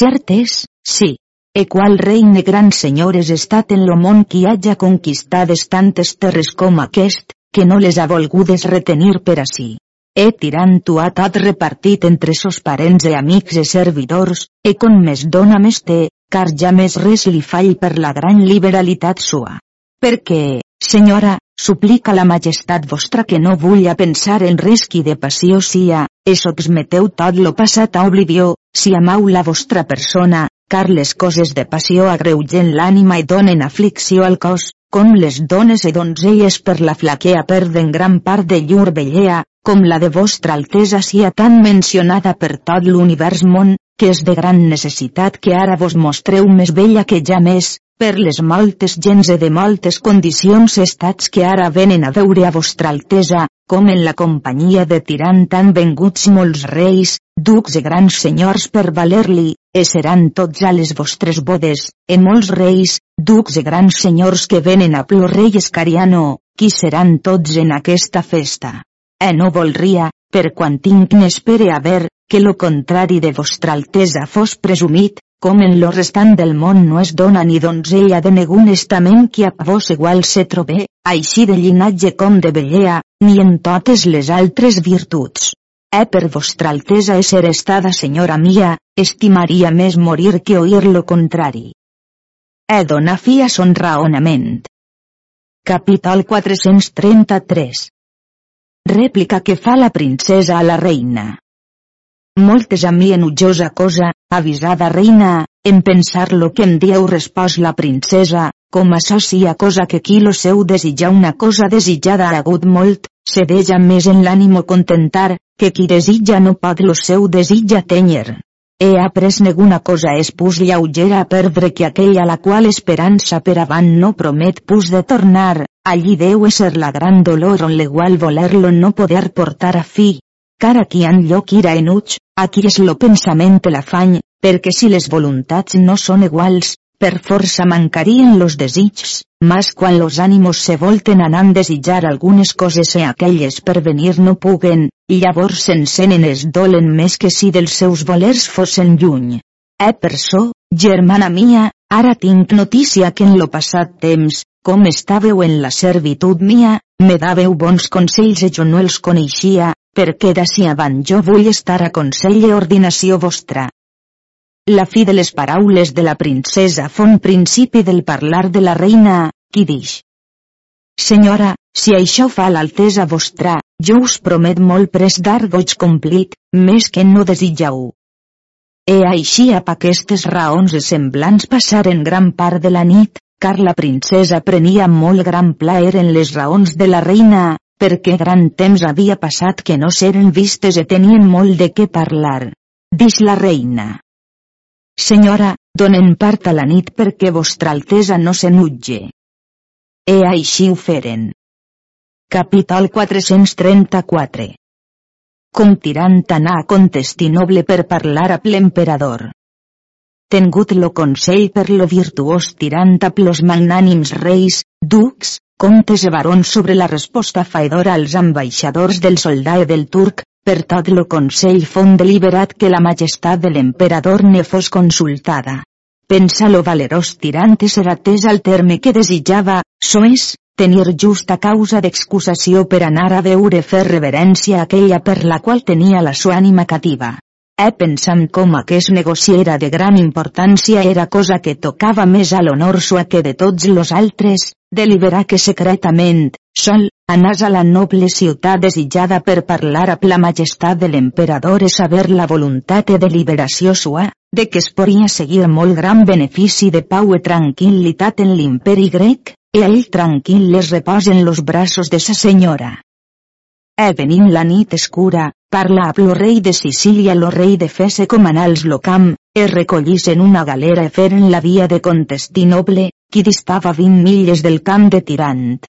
Cert és, sí. E qual reine gran senyor és estat en lo món qui haja conquistades tantes terres com aquest, que no les ha volgudes retenir per ací e tirant-ho a tot repartit entre sos parents e amics e servidors, e con més dona més té, car ja més res li fall per la gran liberalitat sua. Perquè, senyora, suplica la majestat vostra que no vulla pensar en res qui de passió sia, e soxmeteu tot lo passat a oblivió, si amau la vostra persona, car les coses de passió agreugen l'ànima i donen aflicció al cos, com les dones i donzelles per la flaquea perden gran part de llur bellea, com la de vostra altesa sia tan mencionada per tot l'univers món, que és de gran necessitat que ara vos mostreu més bella que ja més, per les moltes gens i de moltes condicions estats que ara venen a veure a vostra altesa, com en la companyia de tirant tan venguts molts reis, ducs i grans senyors per valer-li, e seran tots a les vostres bodes, e molts reis, ducs i grans senyors que venen a plor rei Escariano, qui seran tots en aquesta festa. E no volria, per quan tinc n'espere haver, que lo contrari de vostra altesa fos presumit, com en lo restant del món no es dona ni donzella de negun estament qui a vos igual se trobe, així de llinatge com de bellea, ni en totes les altres virtuts. E per vostra altesa ser estada senyora mia, estimaria més morir que oir lo contrari. E dona fi a son raonament. Capital 433 Rèplica que fa la princesa a la reina. Moltes a mi enutjosa cosa, avisada reina, en pensar lo que em dieu respòs la princesa, com associa cosa que qui lo seu desitja una cosa desitjada ha hagut molt, se deja més en l'ànimo contentar, que qui desitja no pot lo seu desitja tenyer. He après neguna cosa és pus lleugera a perdre que aquella la qual esperança per avant no promet pus de tornar, allí deu ser la gran dolor on l'igual voler-lo no poder portar a fi. Car aquí han lloc ira enuig, aquí és lo pensament l'afany, perquè si les voluntats no són iguals, per força mancarien los desigs, mas quan los ànimos se volten anant desitjar algunes coses e aquelles per venir no puguen, llavors s'encenen es dolen més que si dels seus volers fossin lluny. Eh per so, germana mia, ara tinc notícia que en lo passat temps, com estàveu en la servitud mia, me dàveu bons consells i jo no els coneixia, perquè d'ací avant jo vull estar a consell i ordinació vostra. La fi de les paraules de la princesa fon principi del parlar de la reina, qui dix. Senyora, si això fa l'altesa vostra, jo us promet molt pres dar goig complit, més que no desitjau. E així ap aquestes raons semblants passaren gran part de la nit, car la princesa prenia molt gran plaer en les raons de la reina, perquè gran temps havia passat que no seren vistes i tenien molt de què parlar. Dix la reina. Senyora, donen part a la nit perquè vostra altesa no s'enutge. E així ho feren. Capítol 434 Com tirant anà a Contestinoble per parlar a l'emperador. Tengut lo consell per lo virtuós tirant a plos magnànims reis, ducs, comtes i barons sobre la resposta faedora als ambaixadors del soldat del turc, per tot lo Consell fon deliberat que la majestat de l'emperador ne fos consultada. Pensa lo valerós tirant ser atès al terme que desitjava, so és, tenir justa causa d'excusació per anar a veure fer reverència aquella per la qual tenia la sua ànima cativa. He pensat com aquest negoci era de gran importància era cosa que tocava més a l'honor sua que de tots los altres, deliberar que secretament, sol, anàs a la noble ciutat desitjada per parlar amb la majestat de l'emperador i saber la voluntat i deliberació sua, de que es podia seguir molt gran benefici de pau i tranquil·litat en l'imperi grec, e ell tranquil les reposen los braços de sa senyora. E venint la nit escura, parla a lo rei de Sicília lo rei de Fese comanals lo camp, e recollís en una galera e feren la via de Contestinoble, qui distava vint milles del camp de Tirant.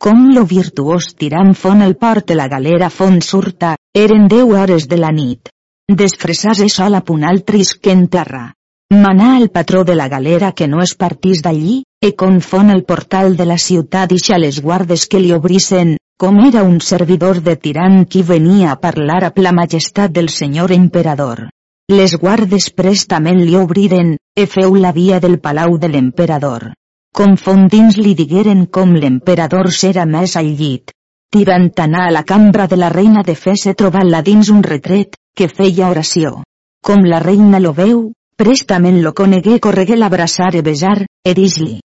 Com lo virtuós tirant fon el port de la galera fon surta, eren deu hores de la nit. Desfresase sol a punt altris que en terra. Manà el patró de la galera que no es partís d'allí, e confon el portal de la ciutat i les guardes que li obrissen, com era un servidor de tirant qui venia a parlar a la majestat del senyor emperador. Les guardes prestament li obriren, e feu la via del palau de l'emperador. Confondins li digueren com l'emperador s'era més al llit. Tirant a la cambra de la reina de Fese trobar-la dins un retret, que feia oració. Com la reina lo veu, Prestament lo conegué corregué l'abraçar e besar, e dis-li.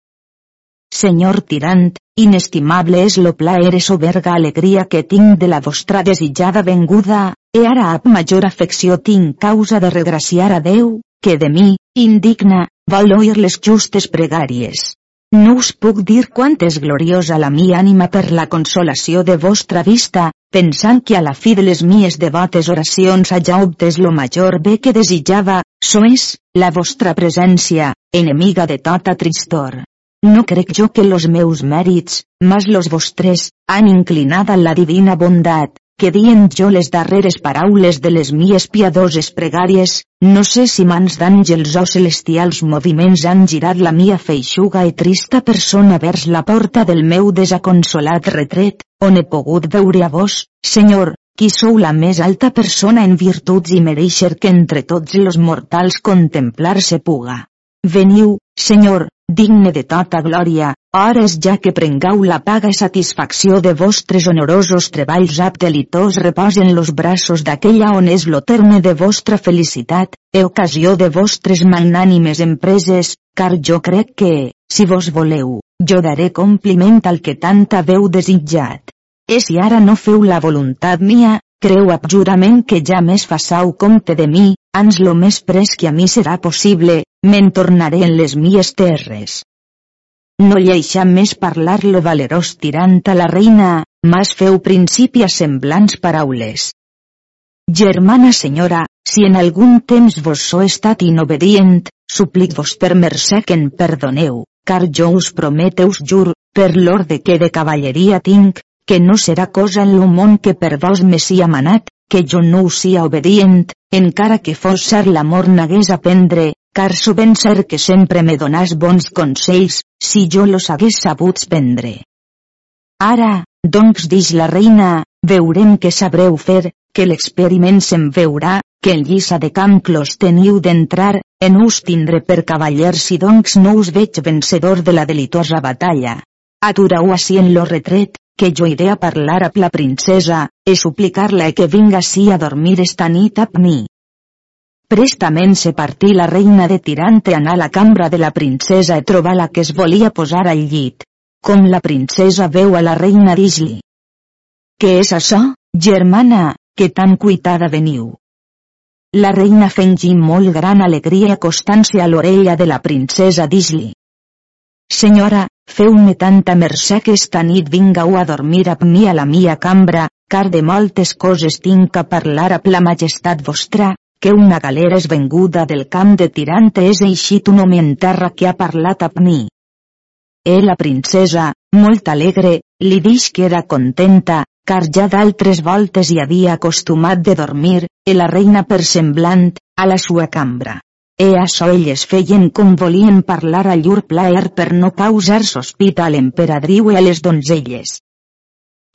Senyor tirant, inestimable és lo plaer e soberga alegria que tinc de la vostra desitjada venguda, e ara amb major afecció tinc causa de regraciar a Déu, que de mi, indigna, vol oir les justes pregàries. No us puc dir quant és gloriosa la mi ànima per la consolació de vostra vista, pensant que a la fi de les mies devotes oracions haja obtes lo major bé que desitjava, so és, la vostra presència, enemiga de tota tristor. No crec jo que los meus mèrits, mas los vostres, han inclinada la divina bondat, que dient jo les darreres paraules de les mies piadoses pregàries, no sé si mans d'àngels o celestials moviments han girat la mia feixuga i trista persona vers la porta del meu desaconsolat retret, on he pogut veure a vos, Senyor, qui sou la més alta persona en virtuts i mereixer que entre tots los mortals contemplar-se puga. Veniu, Senyor, digne de tota glòria, hores ja que prengau la paga i satisfacció de vostres honorosos treballs abdelitos reposen los braços d'aquella on és lo terme de vostra felicitat, e ocasió de vostres magnànimes empreses, car jo crec que, si vos voleu, jo daré compliment al que tant haveu desitjat. E si ara no feu la voluntat mia, creu abjurament que ja més façau compte de mi, ans lo més pres que a mi serà possible, me'n tornaré en les mies terres. No lleixa més parlar lo valerós tirant a la reina, mas feu principi a semblants paraules. Germana senyora, si en algun temps vos so estat inobedient, suplic-vos per mercè que en perdoneu, car jo us promete us jur, per l'orde que de cavalleria tinc, que no serà cosa en lo món que per vos me sia manat, que jo no us sia obedient, encara que fos ser l'amor n'hagués aprendre, car ben ser que sempre me donàs bons consells, si jo los hagués sabuts prendre. Ara, doncs dix la reina, veurem què sabreu fer, que l'experiment se'n veurà, que en lliça de camp clos teniu d'entrar, en us tindre per cavaller si doncs no us veig vencedor de la delitosa batalla. Aturau així en lo retret, que jo iré a parlar amb la princesa, e suplicar-la que vinga així a dormir esta nit amb mi. Prestament se partí la reina de Tirante anar a la cambra de la princesa i trobar la que es volia posar al llit. Com la princesa veu a la reina d'Isli. Què és això, germana, que tan cuitada veniu? La reina fengí molt gran alegria acostant-se a l'orella de la princesa d'Isli. Senyora, feu-me tanta mercè que esta nit vingau a dormir amb mi a la mia cambra, car de moltes coses tinc a parlar amb la majestat vostra, que una galera és venguda del camp de Tirante és eixit un home en terra que ha parlat amb mi. E la princesa, molt alegre, li dix que era contenta, car ja d'altres voltes hi havia acostumat de dormir, e la reina per semblant, a la sua cambra. E això elles feien com volien parlar a llur plaer per no causar sospita a l'emperadriu i a les donzelles.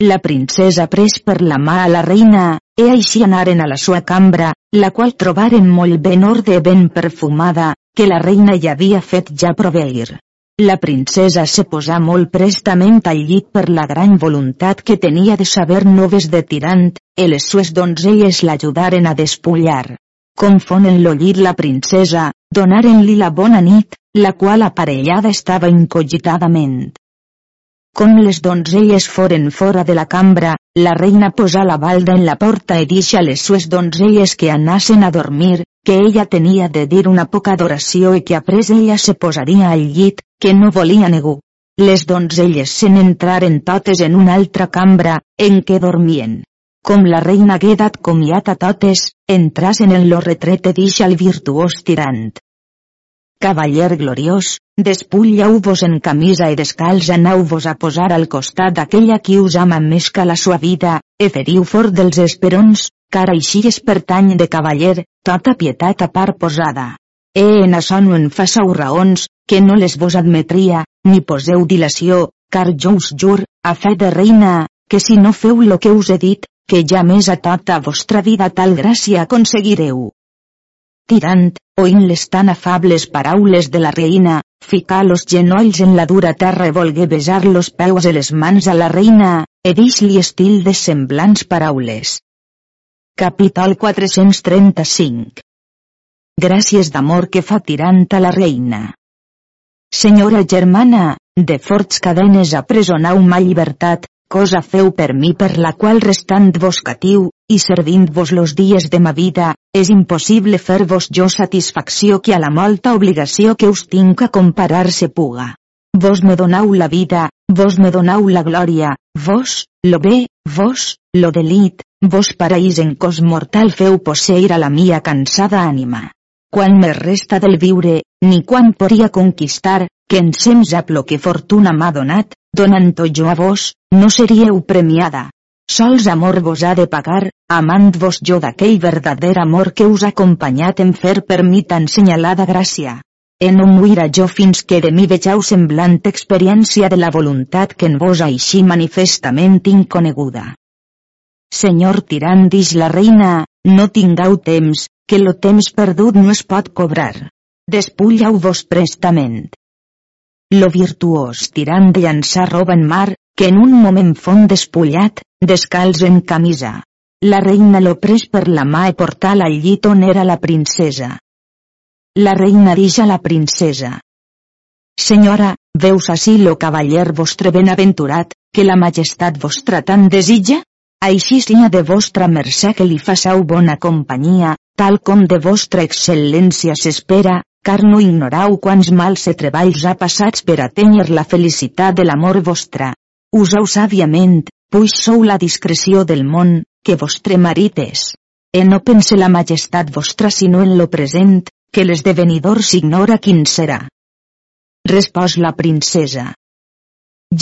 La princesa pres per la mà a la reina, e així anaren a la sua cambra, la qual trobaren molt ben orde ben perfumada, que la reina hi havia fet ja proveir. La princesa se posà molt prestament al llit per la gran voluntat que tenia de saber noves de Tirant, i les sues donzelles l'ajudaren a despullar. Confonen lo llit la princesa, donaren-li la bona nit, la qual aparellada estava incogitadament. Com les donzelles foren fora de la cambra, la reina posà la balda en la porta i deixa les sues donzelles que anassen a dormir, que ella tenia de dir una poca adoració i que après ella se posaria al llit, que no volia ningú. Les donzelles se n'entraren totes en una altra cambra, en què dormien. Com la reina hagué dat comiat a totes, entrasen en lo retret i deixa el virtuós tirant. Cavaller gloriós, despulla-vos en camisa i descalç anau-vos a posar al costat d'aquella qui us ama més que la sua vida, e feriu fort dels esperons, car així es pertany de cavaller, tota pietat a part posada. E en açò no en façau raons, que no les vos admetria, ni poseu dilació, car jo us jur, a fe de reina, que si no feu lo que us he dit, que ja més a tota vostra vida tal gràcia aconseguireu tirant, oint les tan afables paraules de la reina, ficà los genolls en la dura terra i volgué besar los peus i les mans a la reina, e dix-li estil de semblants paraules. Capítol 435 Gràcies d'amor que fa tirant a la reina. Senyora germana, de forts cadenes apresonau ma llibertat, cosa feu per mi per la qual restant vos catiu, i servint-vos los dies de ma vida, és impossible fer-vos jo satisfacció que a la molta obligació que us tinc a comparar-se puga. Vos me donau la vida, vos me donau la glòria, vos, lo bé, vos, lo delit, vos paraís en cos mortal feu posseir a la mia cansada ànima. Quan me resta del viure, ni quan podria conquistar, que ensems a lo que fortuna m'ha donat, donant-ho jo a vos, no seríeu premiada, Sols amor vos ha de pagar, amant-vos jo d'aquell verdader amor que us ha acompanyat en fer per mi tan senyalada gràcia. En no muira jo fins que de mi vegeu semblant experiència de la voluntat que en vos així manifestament inconeguda. Senyor tirant dix la reina, no tingueu temps, que lo temps perdut no es pot cobrar. Despullau-vos prestament. Lo virtuós tirant de llançar roba en mar, que en un moment fon despullat, descalç en camisa. La reina lo pres per la mà i portal al llit on era la princesa. La reina dix a la princesa. Senyora, veus així lo cavaller vostre benaventurat, que la majestat vostra tan desitja? Així sia de vostra mercè que li façau bona companyia, tal com de vostra excel·lència s'espera, car no ignorau quants mals i treballs ha passats per atènyer la felicitat de l'amor vostra. Usau sàviament, puix sou la discreció del món, que vostre marit és. E no pense la majestat vostra sinó en lo present, que l'esdevenidor s'ignora quin serà. Respòs la princesa.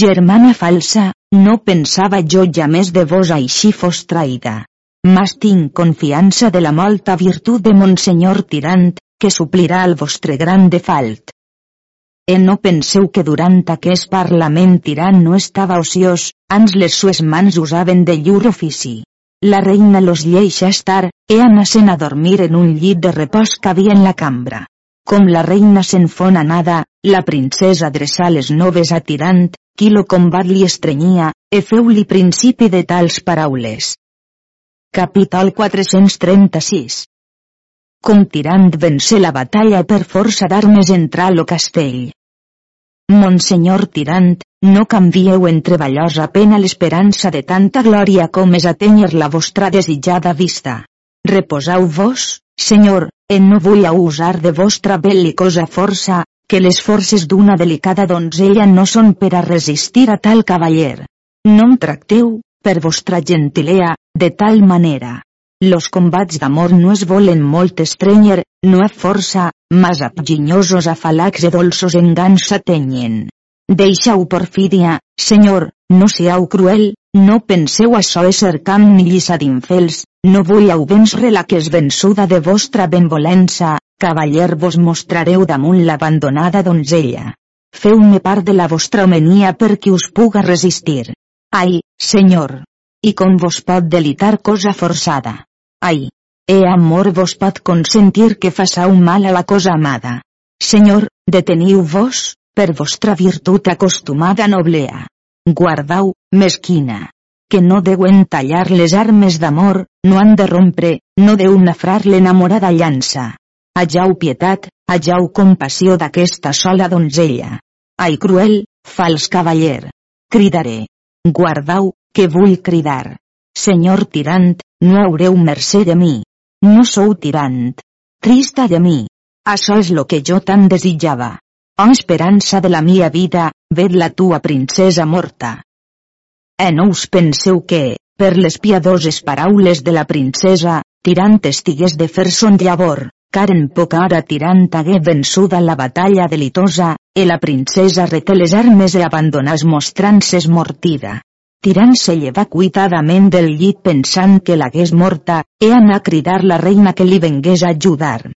Germana falsa, no pensava jo ja més de vos així fos traïda. Mas tinc confiança de la molta virtut de Monsenyor Tirant, que suplirà el vostre gran defalt. E no penseu que durant aquest parlament tirant no estava ociós, ans les sues mans usaven de llur ofici. La reina los lleixa estar, e anasen a dormir en un llit de repòs que havia en la cambra. Com la reina se'n fon anada, la princesa adreçà les noves a Tirant, qui lo combat li estrenyia, e feu-li principi de tals paraules. Capítol 436 Com Tirant vence la batalla per força d'armes entrar lo castell. Monsenyor tirant, no canvieu entre ballosa pena l'esperança de tanta glòria com és atènyer la vostra desitjada vista. Reposau-vos, senyor, en no vull usar de vostra bel·licosa força, que les forces d'una delicada donzella no són per a resistir a tal cavaller. No em tracteu, per vostra gentilea, de tal manera. Los combats d'amor no es volen molt estrenyer, no a força, mas apginyosos afalacs e dolços engans s'atenyen. Deixau porfídia, senyor, no siau cruel, no penseu açò ser camp ni lliça d'infels, no vulleu vensre la que és vençuda de vostra benvolença, cavaller vos mostrareu damunt l'abandonada donzella. Feu-me part de la vostra homenia perquè us puga resistir. Ai, senyor! I com vos pot delitar cosa forçada? Ai! E amor vos pot consentir que façau mal a la cosa amada. Senyor, deteniu-vos, per vostra virtut acostumada noblea. Guardau, mesquina. Que no deuen tallar les armes d'amor, no han de rompre, no deu nafrar l'enamorada llança. Ajau pietat, ajau compassió d'aquesta sola donzella. Ai cruel, fals cavaller. Cridaré. Guardau, que vull cridar. Senyor tirant, no haureu mercè de mi. No sou tirant. Trista de mi. Això és lo que jo tan desitjava. Oh esperança de la mia vida, ved la tua princesa morta. E no us penseu que, per les piadoses paraules de la princesa, tirant estigués de fer son llavor, car en poca hora tirant hagué vençuda la batalla delitosa, e la princesa reté les armes e abandonàs mostrant-se esmortida. Tirant se lleva cuitadament del llit pensant que l'hagués morta, e anà a cridar la reina que li vengués a ajudar.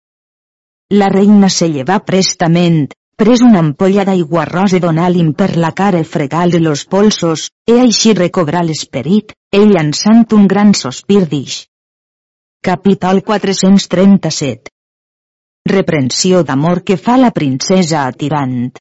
La reina se lleva prestament, pres una ampolla d'aigua rosa donant-li per la cara fregal de los polsos, e així recobrar l'esperit, ell llançant un gran sospir d'ix. Capítol 437 Reprensió d'amor que fa la princesa a Tirant.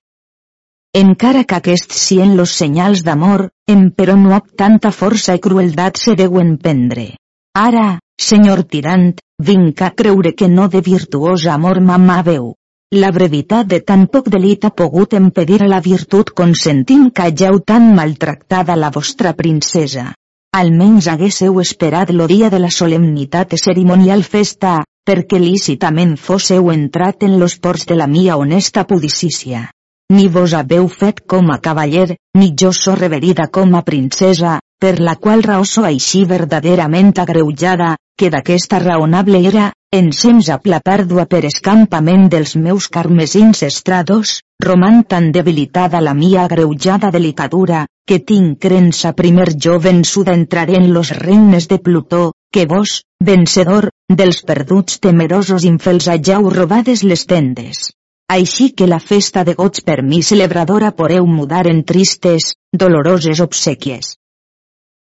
Encara que aquests sien los senyals d'amor, però no amb tanta força i crueldat se deuen prendre. Ara, senyor Tirant, vinc a creure que no de virtuós amor m'amàveu. La brevitat de tan poc delit ha pogut impedir a la virtut consentint que hageu tan maltractada la vostra princesa. Almenys haguésseu esperat lo dia de la solemnitat cerimonial festa, perquè lícitament fósseu entrat en los ports de la mia honesta pudicícia. Ni vos haveu fet com a cavaller, ni jo so reverida com a princesa, per la qual raó so així verdaderament agreujada, que d'aquesta raonable era, ensems a la pèrdua per escampament dels meus carmesins estrados, roman tan debilitada la mia agreujada delicadura, que tinc crença primer jo vençuda entraré en los regnes de Plutó, que vos, vencedor, dels perduts temerosos infels hageu robades les tendes. Així que la festa de goig per mi celebradora poreu mudar en tristes, doloroses obsequies.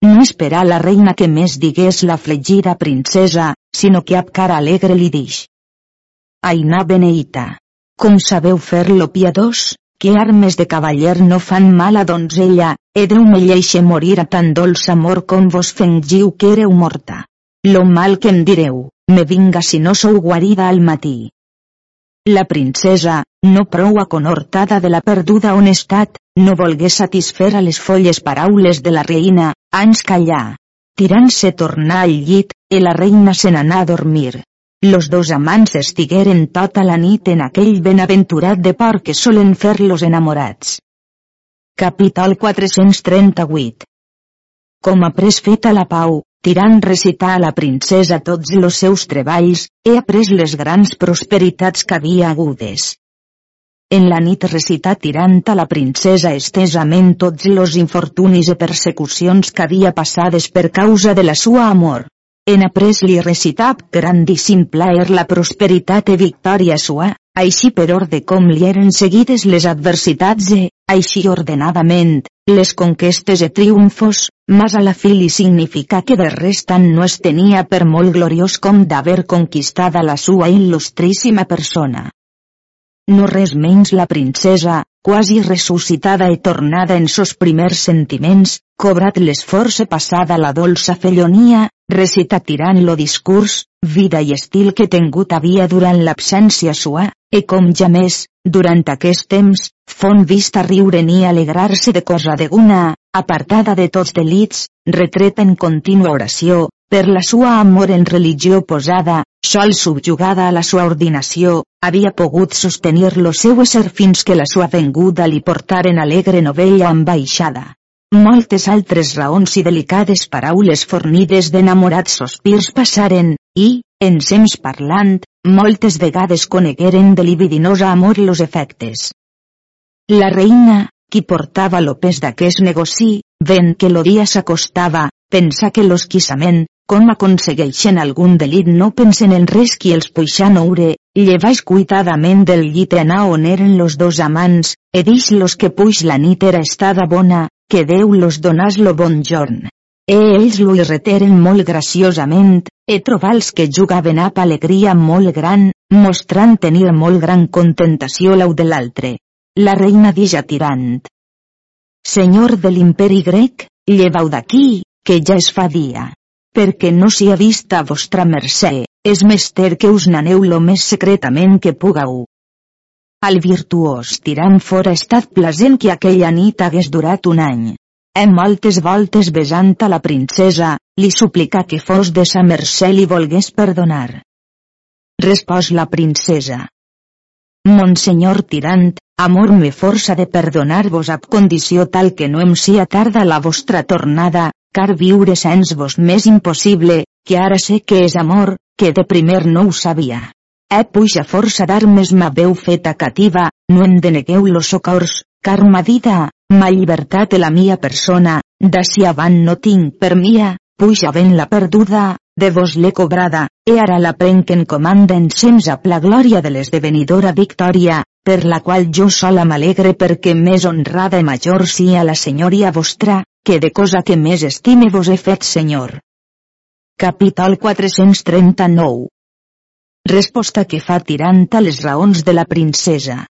No esperà la reina que més digués la flegida princesa, sinó que ab cara alegre li dix. Aina beneïta. Com sabeu fer-lo piadós, que armes de cavaller no fan mal a donzella, e Déu me lleixe morir a tan dolç amor com vos fengiu que éreu morta. Lo mal que em direu, me vinga si no sou guarida al matí. La princesa, no prou aconhortada de la perduda honestat, no volgué satisfer a les folles paraules de la reina, ans callar. Tirant-se tornar al llit, i la reina se n'anà a dormir. Los dos amants estigueren tota la nit en aquell benaventurat de por que solen fer los enamorats. Capítol 438 Com a pres feta la pau, tirant recitar a la princesa tots los seus treballs, he après les grans prosperitats que havia agudes. En la nit recitar tirant a la princesa estesament tots los infortunis i persecucions que havia passades per causa de la sua amor. En après li recitab grandíssim plaer la prosperitat i victòria sua, així per ordre com li eren seguides les adversitats e, així ordenadament, les conquestes e triomfos, mas a la fi li significa que de restant no es tenia per molt gloriós com d'haver conquistada la sua il·lustríssima persona. No res menys la princesa, quasi ressuscitada i tornada en sos primers sentiments, cobrat l'esforç passada la dolça fellonia, recita tirant lo discurs, vida i estil que tengut havia durant l'absència sua, e com ja més, durant aquest temps, fon vista riure ni alegrar-se de cosa deguna, apartada de tots delits, retreta en contínua oració, per la sua amor en religió posada, sol subjugada a la sua ordinació, havia pogut sostenir lo seu ésser fins que la sua venguda li portaren alegre novella ambaixada. Moltes altres raons i delicades paraules fornides d'enamorats sospirs passaren, i, ensems parlant, moltes vegades conegueren de libidinosa amor los efectes. La reina, qui portava lo pes d'aquest negoci, ven que lo dia s'acostava, pensa que l'osquissament, com aconsegueixen algun delit no pensen en res qui els puixan oure, llevaix cuitadament del llit en on eren los dos amants, e dix los que puix la nit era estada bona, que Déu los donàs lo bon jorn. E ells lo irreteren molt graciosament, e trobals que jugaven ap alegria molt gran, mostrant tenir molt gran contentació l'au de l'altre. la reina dija tirant. Senyor de l'imperi grec, llevau d'aquí, que ja es fa dia. Perquè no s'hi ha vist a vostra mercè, és mester que us n'aneu lo més secretament que pugau. Al virtuós tirant fora estat plasent que aquella nit hagués durat un any. En moltes voltes besant a la princesa, li suplicà que fos de sa mercè li volgués perdonar. Respòs la princesa. Monsenyor tirant, amor me força de perdonar-vos a condició tal que no em sia tarda la vostra tornada, car viure sens vos més impossible, que ara sé que és amor, que de primer no ho sabia. He puja força d'armes m'haveu feta cativa, no em denegueu los socors, car ma vida, ma llibertat i la mia persona, d'ací avant no tinc per mia, puja ben la perduda, de vos l'he cobrada, e ara la prenc en comanda en sens a la glòria de l'esdevenidora victòria, per la qual jo sola m'alegre perquè més honrada i major sia la senyoria vostra, que de cosa que més estime vos he fet senyor. Capítol 439 Resposta que fa tirant a les raons de la princesa.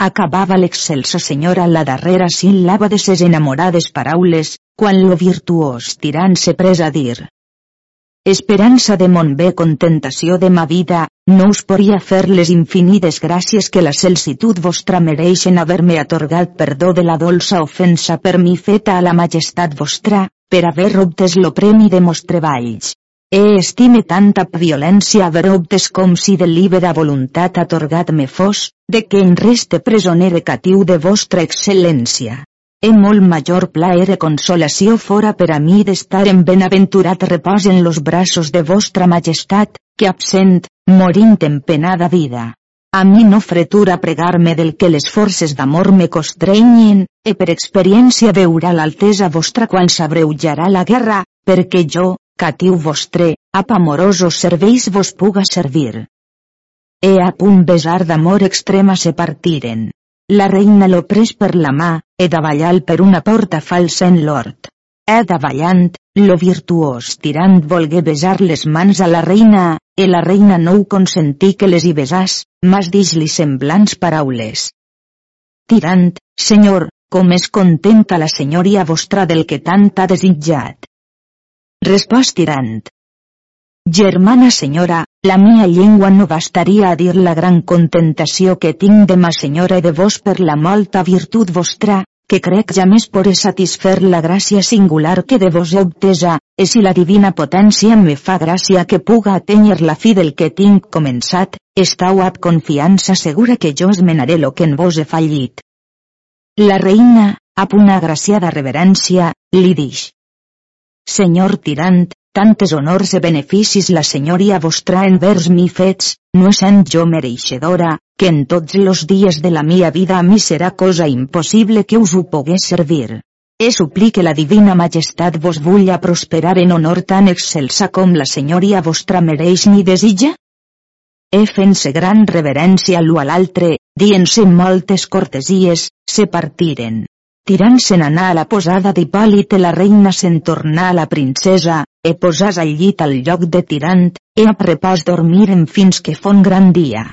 Acabava l'excelsa senyora la darrera síl·laba de ses enamorades paraules, quan lo virtuós tirant se pres a dir esperança de mon bé contentació de ma vida, no us podria fer les infinides gràcies que la celsitud vostra mereixen haver-me atorgat perdó de la dolça ofensa per mi feta a la majestat vostra, per haver obtes lo premi de mos treballs. He estime tanta violència haver obtes com si de libera voluntat atorgat me fos, de que en reste presonere catiu de vostra excel·lència. E molt major plaer e consolació fora per a mi d'estar en benaventurat repòs en los braços de vostra majestat, que absent, morint en penada vida. A mi no fretura pregar-me del que les forces d'amor me costrenyen, e per experiència veurà l'altesa vostra quan s'abreujarà la guerra, perquè jo, catiu vostre, ap amorosos serveis vos puga servir. E a punt besar d'amor extrema se partiren. La reina lo pres per la mà, e davallant per una porta falsa en l'hort. E davallant, lo virtuós tirant volgué besar les mans a la reina, e la reina no ho consentí que les hi besàs, mas dix-li semblants paraules. Tirant, senyor, com és contenta la senyoria vostra del que tant ha desitjat. Respòs tirant. Germana senyora, la mia llengua no bastaria a dir la gran contentació que tinc de ma senyora i de vos per la molta virtut vostra, que crec ja més por satisfer la gràcia singular que de vos he obtesa, e si la divina potència me fa gràcia que puga atenyer la fi del que tinc començat, estau ab confiança segura que jo esmenaré lo que en vos he fallit. La reina, ap una agraciada reverència, li dix. Senyor tirant, tantes honors e beneficis la senyoria vostra envers mi fets, no sent jo mereixedora, que en tots los dies de la mia vida a mi serà cosa impossible que us ho pogués servir. He suplique la divina majestat vos vulla prosperar en honor tan excelsa com la senyoria vostra mereix ni desitja? He fent-se gran reverència l'u a l'altre, dient-se moltes cortesies, se partiren. Tirant-se'n anar a la posada d'Hipòlit la reina se'n tornà a la princesa, e posàs al llit al lloc de tirant, e a prepòs dormiren fins que fon gran dia.